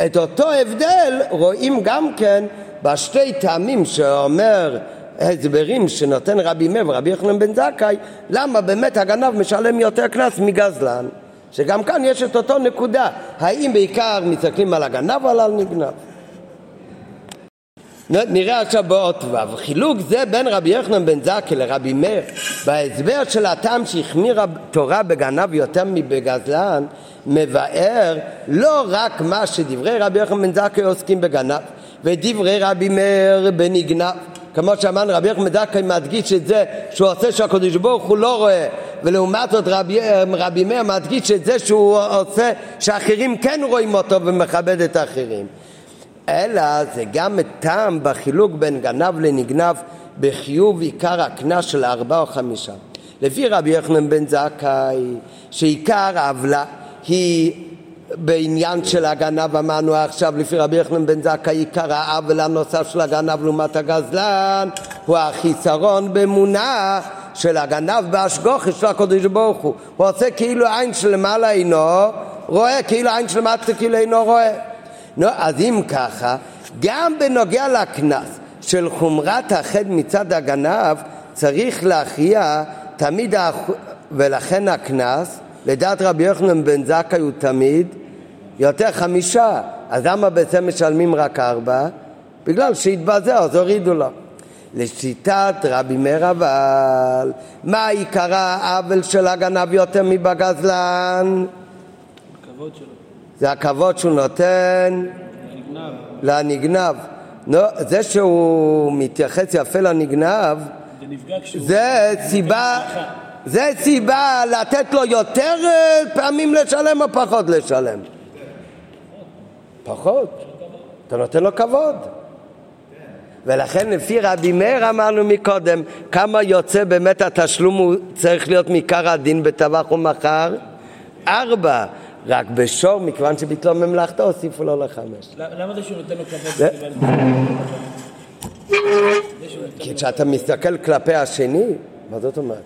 את אותו הבדל רואים גם כן בשתי טעמים שאומר הסברים שנותן רבי מאיר ורבי יוחנן בן זכאי, למה באמת הגנב משלם יותר קנס מגזלן, שגם כאן יש את אותו נקודה, האם בעיקר מסתכלים על הגנב או על הנגנב. נראה עכשיו באות ו', חילוק זה בין רבי יוחנן בן זכאי לרבי מאיר. בהסבר של הטעם שהחמיר התורה בגנב יותר מבגזלן מבאר לא רק מה שדברי רבי יוחנן בן זכאי עוסקים בגנב ודברי רבי מאיר בנגנב. כמו שאמרנו רבי יוחנן בן זכאי מדגיש את זה שהוא עושה שהקדוש ברוך הוא לא רואה ולעומת זאת רבי, רבי מאיר מדגיש את זה שהוא עושה שאחרים כן רואים אותו ומכבד את האחרים אלא זה גם טעם בחילוק בין גנב לנגנב בחיוב עיקר הקנס של ארבעה או חמישה. לפי רבי יוחנן בן זכאי, שעיקר העוולה היא בעניין של הגנב אמרנו עכשיו לפי רבי יוחנן בן זכאי עיקר העוול הנוסף של הגנב לעומת הגזלן הוא החיסרון באמונה של הגנב בהשגוחי של הקדוש ברוך הוא הוא עושה כאילו עין שלמעלה אינו רואה כאילו עין שלמטה כאילו אינו רואה נו, אז אם ככה גם בנוגע לקנס של חומרת החטא מצד הגנב צריך להכריע תמיד האח... ולכן הקנס לדעת רבי יוחנן בן זכאי הוא תמיד יותר חמישה, אז למה בעצם משלמים רק ארבע? בגלל שהתבזר, אז הורידו לו. לשיטת רבי מאיר אבל, מה עיקר העוול של הגנב יותר מבגזלן? הכבוד שלו. זה הכבוד שהוא נותן לנגנב. לא, זה שהוא מתייחס יפה לנגנב, זה סיבה, זה סיבה לתת לו יותר אה, פעמים לשלם או פחות לשלם? פחות. אתה נותן לו כבוד. ולכן לפי רבי מאיר אמרנו מקודם, כמה יוצא באמת התשלום הוא צריך להיות מעיקר הדין בטבח ומחר? ארבע. רק בשור, מכיוון שביטלו ממלכתו, הוסיפו לו לחמש. למה זה שהוא נותן לו כבוד? כי כשאתה מסתכל כלפי השני, מה זאת אומרת?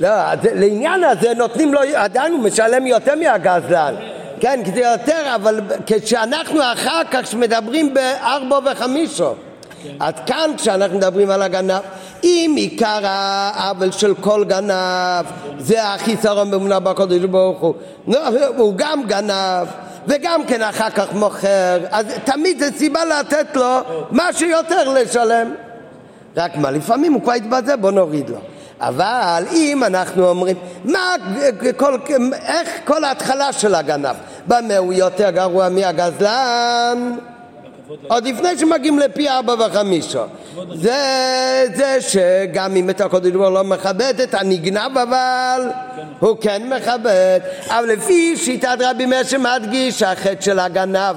לא, לעניין הזה נותנים לו, עדיין הוא משלם יותר מהגזלן. כן, כי זה יותר, אבל כשאנחנו אחר כך מדברים בארבע וחמישו, עד כאן כשאנחנו מדברים על הגנב, אם עיקר העוול של כל גנב זה החיסרון באמונה בקודש ברוך הוא, הוא גם גנב וגם כן אחר כך מוכר, אז תמיד זה סיבה לתת לו משהו יותר לשלם. רק מה, לפעמים הוא כבר יתבזה, בוא נוריד לו. אבל אם אנחנו אומרים, מה, כל, איך כל ההתחלה של הגנב? במה הוא יותר גרוע מהגזלן? עוד לפני שמגיעים לפי ארבע וחמישה. זה, זה שגם אם את הקודש ברוך לא מכבד את הנגנב אבל הוא כן מכבד. אבל לפי שיטת רבי מאיר שמדגיש החטא של הגנב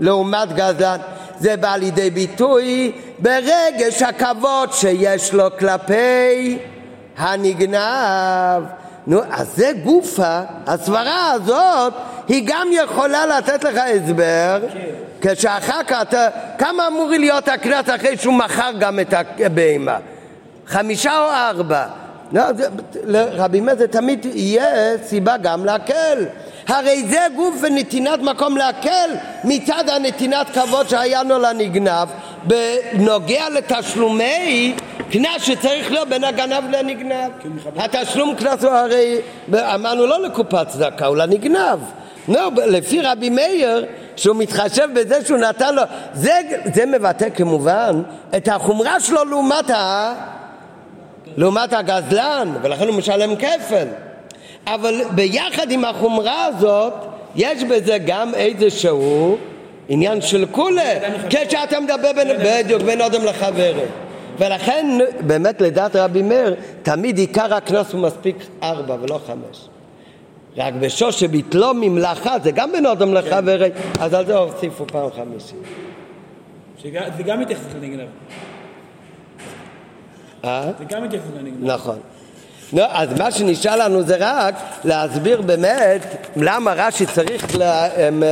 לעומת גזלן זה בא לידי ביטוי ברגש הכבוד שיש לו כלפי הנגנב. נו, אז זה גופה, הסברה הזאת היא גם יכולה לתת לך הסבר כשאחר כך אתה, כמה אמור להיות הקנס אחרי שהוא מכר גם את הבהמה? חמישה או ארבע? לא, לרבי מאיר זה תמיד יהיה סיבה גם להקל. הרי זה גוף ונתינת מקום להקל מצד הנתינת כבוד שהיה לו לנגנב בנוגע לתשלומי קנס שצריך להיות בין הגנב לנגנב. התשלום קנס הוא הרי, אמרנו לא לקופת צדקה, הוא לנגנב. לא, לפי רבי מאיר, שהוא מתחשב בזה שהוא נתן לו, זה, זה מבטא כמובן את החומרה שלו לעומת, ה, לעומת הגזלן, ולכן הוא משלם כפל. אבל ביחד עם החומרה הזאת, יש בזה גם איזשהו עניין של כולה, כשאתה מדבר בין, בדיוק בין אדם לחברו. ולכן באמת לדעת רבי מאיר, תמיד עיקר הקנס הוא מספיק ארבע ולא חמש. רק בשוש שביטלו ממלאכה, זה גם בין אדם לחברי, אז על זה הוסיפו פעם חמישית. זה גם מתייחס לנגנב. אה? זה גם מתייחס לנגנב. נכון. לא, אז מה שנשאר לנו זה רק להסביר באמת למה רש"י צריך לה, הם,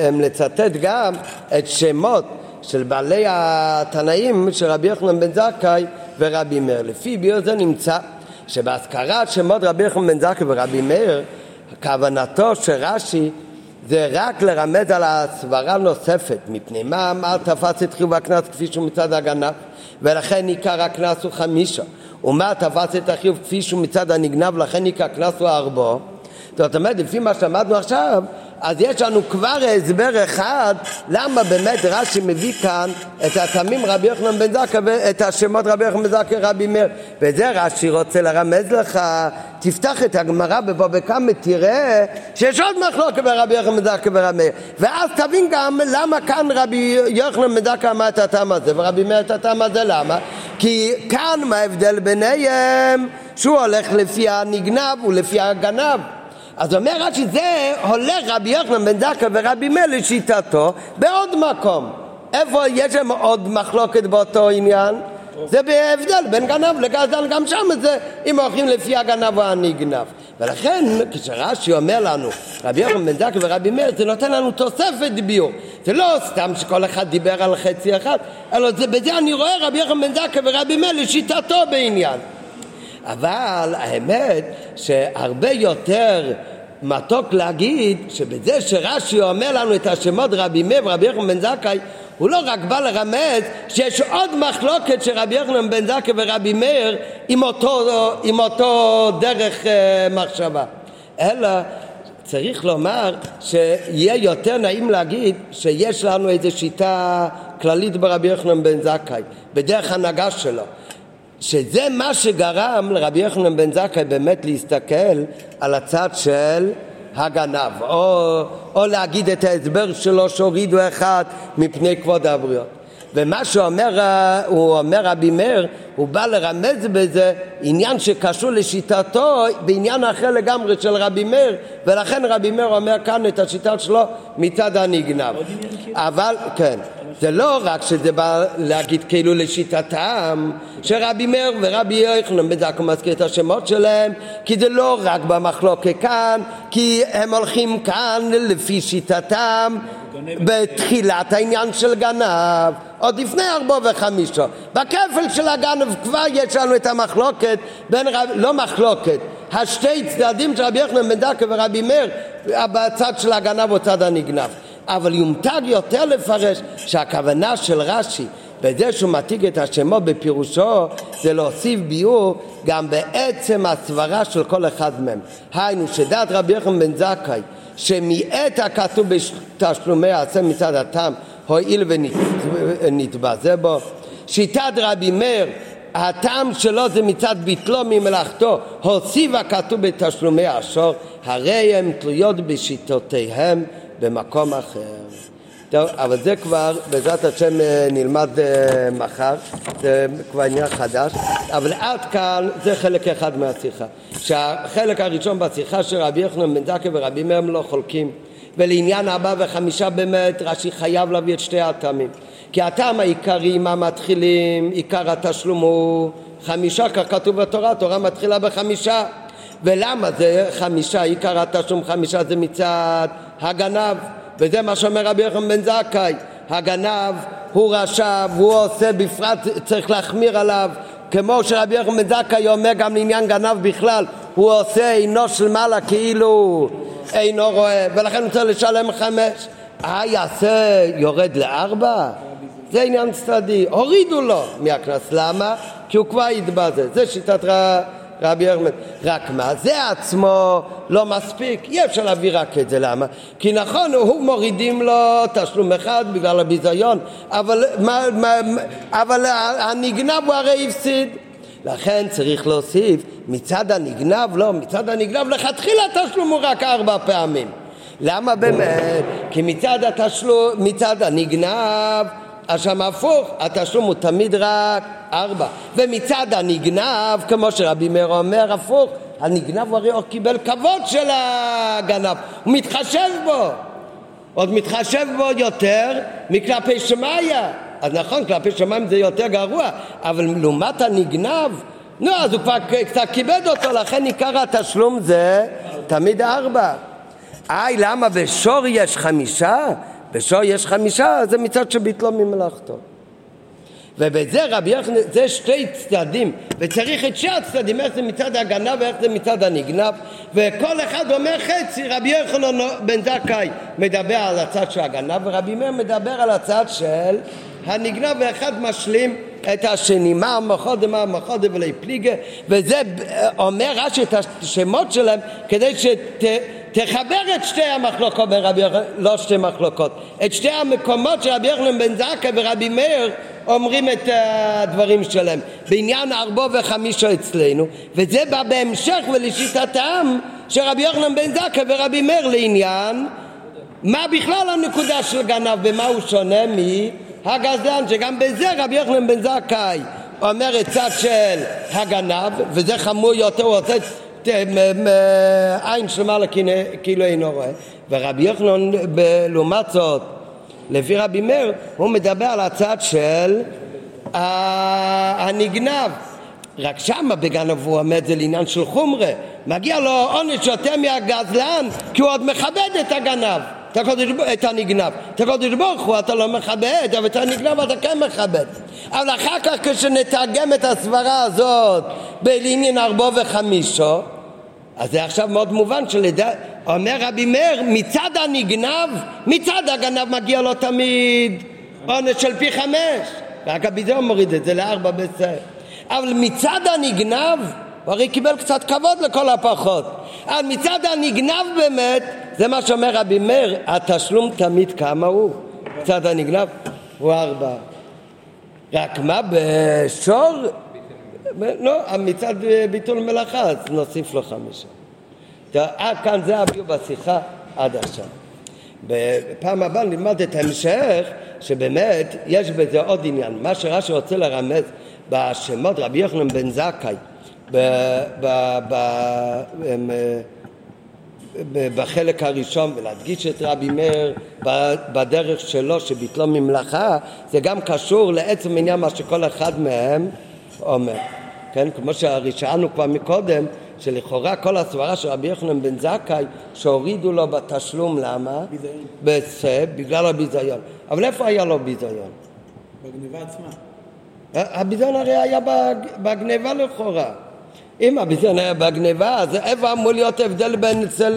הם לצטט גם את שמות של בעלי התנאים של רבי יוחנן בן זכאי ורבי מאיר. לפי ביור זה נמצא שבהזכרת שמות רבי יוחנן בן זכאי ורבי מאיר כוונתו של רש"י זה רק לרמז על הסברה נוספת, מפני מה אמר תפס את חיוב הקנס כפי שהוא מצד הגנב, ולכן עיקר הקנס הוא חמישה, ומה תפס את החיוב כפי שהוא מצד הנגנב, לכן עיקר הקנס הוא ארבע. זאת אומרת, לפי מה שלמדנו עכשיו, אז יש לנו כבר הסבר אחד למה באמת רש"י מביא כאן את התמים רבי יוחנן בן זכא ואת השמות רבי יוחנן בן זכא רבי מאיר וזה רש"י רוצה לרמז לך תפתח את הגמרא בבוא בכמה תראה שיש עוד מחלוקת ברבי יוחנן זכא ורבי מאיר ואז תבין גם למה כאן רבי יוחנן זכא אמר את הטעם הזה ורבי מאיר את הטעם הזה למה כי כאן מה ההבדל ביניהם שהוא הולך לפי הנגנב ולפי הגנב אז אומר רש"י, זה הולך רבי יוחנן בן דקה ורבי מאיר לשיטתו בעוד מקום. איפה יש שם עוד מחלוקת באותו עניין? זה בהבדל בין גנב לגזלן, גם שם זה אם הולכים לפי הגנב או הנגנב. ולכן כשרש"י אומר לנו רבי יוחנן בן זכי ורבי מאיר זה נותן לנו תוספת ביור. זה לא סתם שכל אחד דיבר על חצי אחד, אלא זה, בזה אני רואה רבי יוחנן בן זכי ורבי מאיר לשיטתו בעניין. אבל האמת שהרבה יותר מתוק להגיד שבזה שרש"י אומר לנו את השמות רבי מאיר ורבי יוחנן בן זכאי הוא לא רק בא לרמז שיש עוד מחלוקת של רבי יוחנן בן זכאי ורבי מאיר עם אותו, עם אותו דרך אה, מחשבה. אלא צריך לומר שיהיה יותר נעים להגיד שיש לנו איזו שיטה כללית ברבי יוחנן בן זכאי בדרך הנהגה שלו שזה מה שגרם לרבי יוחנן בן זכאי באמת להסתכל על הצד של הגנב, או, או להגיד את ההסבר שלו שהורידו אחד מפני כבוד הבריות. ומה שאומר הוא אומר רבי מאיר, הוא בא לרמז בזה עניין שקשור לשיטתו בעניין אחר לגמרי של רבי מאיר, ולכן רבי מאיר אומר כאן את השיטה שלו מצד הנגנב. אבל, כן. זה לא רק שזה בא להגיד כאילו לשיטתם שרבי מאיר ורבי יוחנן בדק מזכיר את השמות שלהם כי זה לא רק במחלוקת כאן כי הם הולכים כאן לפי שיטתם בתחילת העניין של גנב עוד לפני ארבע וחמישו בכפל של הגנב כבר יש לנו את המחלוקת בין רב... לא מחלוקת השתי צדדים של רבי יוחנן בן דקה ורבי מאיר בצד של הגנב או צד הנגנב אבל יומתג יותר לפרש שהכוונה של רש"י בזה שהוא מעתיק את השמות בפירושו, זה להוסיף ביור גם בעצם הסברה של כל אחד מהם. היינו, שדעת רבי יוחנן בן זכאי, שמעת הכתוב בתשלומי העשה מצד התם, הואיל ונתבזה בו. שיטת רבי מאיר הטעם שלו זה מצד ביטלו ממלאכתו, הוסיף הכתוב בתשלומי השור, הרי הן תלויות בשיטותיהם במקום אחר. טוב, אבל זה כבר, בעזרת השם אה, נלמד אה, מחר, זה כבר עניין חדש, אבל עד כאן זה חלק אחד מהשיחה. שהחלק הראשון בשיחה של רבי יחנן בן זקי ורבי מאיר לא חולקים, ולעניין ארבע וחמישה באמת רש"י חייב להביא את שתי הטעמים. כי הטעם העיקרי, מה מתחילים, עיקר התשלום הוא חמישה, כך כתוב בתורה, התורה מתחילה בחמישה. ולמה זה חמישה, עיקר התשלום חמישה זה מצד הגנב, וזה מה שאומר רבי יוחנן בן זכאי, הגנב הוא רשע והוא עושה בפרט, צריך להחמיר עליו, כמו שרבי יוחנן בן זכאי אומר גם לעניין גנב בכלל, הוא עושה עינו של מעלה כאילו אינו רואה, ולכן הוא צריך לשלם חמש. אה, יעשה יורד לארבע? זה עניין צדדי, הורידו לו מהקנס, למה? כי הוא כבר התבזה, זה שיטת ר... רבי ירמן. רק מה, זה עצמו לא מספיק, אי אפשר להביא רק את זה, למה? כי נכון, הוא מורידים לו תשלום אחד בגלל הביזיון, אבל, מה, מה, אבל הנגנב הוא הרי הפסיד. לכן צריך להוסיף, מצד הנגנב, לא, מצד הנגנב לכתחילה התשלום הוא רק ארבע פעמים. למה באמת? כי מצד התשלום, מצד הנגנב שם הפוך, התשלום הוא תמיד רק ארבע. ומצד הנגנב, כמו שרבי מאיר אומר, הפוך, הנגנב הוא הרי קיבל כבוד של הגנב, הוא מתחשב בו. עוד מתחשב בו יותר מכלפי שמיא. אז נכון, כלפי שמיים זה יותר גרוע, אבל לעומת הנגנב, נו, אז הוא כבר קצת כיבד אותו, לכן עיקר התשלום זה תמיד ארבע. איי, למה בשור יש חמישה? בשור יש חמישה, זה מצד שביטלו ממלאכתו. ובזה רבי יוחנן, זה שתי צדדים, וצריך את שני הצדדים, איך זה מצד הגנב ואיך זה מצד הנגנב, וכל אחד אומר חצי, רבי יוחנן בן זכאי מדבר על הצד של הגנב, ורבי מאיר מדבר על הצד של הנגנב, ואחד משלים את השני, מה המחודה, מה המחודה ולי פליגה, וזה אומר רש"י את השמות שלהם כדי שת... תחבר את שתי המחלוקות בין רבי יוחנן, לא שתי מחלוקות, את שתי המקומות שרבי יוחנן בן זכאי ורבי מאיר אומרים את הדברים שלהם. בעניין ארבו וחמישו אצלנו וזה בא בהמשך ולשיטתם רבי יוחנן בן זכאי ורבי מאיר לעניין מה בכלל הנקודה של גנב, במה הוא שונה מהגזלן, שגם בזה רבי יוחנן בן זכאי אומר את צד של הגנב, וזה חמור יותר, הוא עושה עין שלמה כאילו אינו רואה. ורבי יוחנן לעומת זאת לפי רבי מאיר הוא מדבר על הצד של הנגנב. רק שמה בגנב הוא את זה לעניין של חומרה. מגיע לו עונש יותר מהגזלן כי הוא עוד מכבד את הגנב את הנגנב. את הקודש ברוך הוא אתה לא מכבד, אבל את הנגנב אתה כן מכבד. אבל אחר כך כשנתרגם את הסברה הזאת בעניין ארבו וחמישו, אז זה עכשיו מאוד מובן שלדע... אומר רבי מאיר, מצד הנגנב, מצד הגנב מגיע לו תמיד עונש של פי חמש. רק הביזיון מוריד את זה לארבע בסדר. אבל מצד הנגנב, הוא הרי קיבל קצת כבוד לכל הפחות. אבל מצד הנגנב באמת, זה מה שאומר רבי מאיר, התשלום תמיד כמה הוא? מצד הנגנב הוא ארבע. רק מה בשור לא, מצד ביטול מלאכה, אז נוסיף לו חמישה. עד כאן זה הביאו בשיחה עד עכשיו. בפעם הבאה נלמד את ההמשך, שבאמת יש בזה עוד עניין. מה שרש"י רוצה לרמז בשמות רבי יוחנן בן זכאי, בחלק הראשון ולהדגיש את רבי מאיר בדרך שלו שביטלו ממלאכה זה גם קשור לעצם עניין מה שכל אחד מהם אומר. כן? כמו ששאלנו כבר מקודם, שלכאורה כל הסברה של רבי יוחנן בן זכאי שהורידו לו בתשלום, למה? ביזיון. בגלל הביזיון. אבל איפה היה לו ביזיון? בגניבה עצמה. הביזיון הרי היה בגניבה לכאורה. אם הביזיון היה בגניבה, אז איפה אמור להיות הבדל בין זה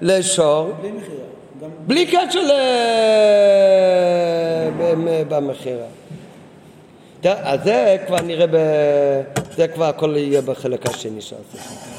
לשור? בלי מכירה. בלי קשר במכירה. טוב, אז זה כבר נראה ב... זה כבר הכל יהיה בחלק השני של השיחה.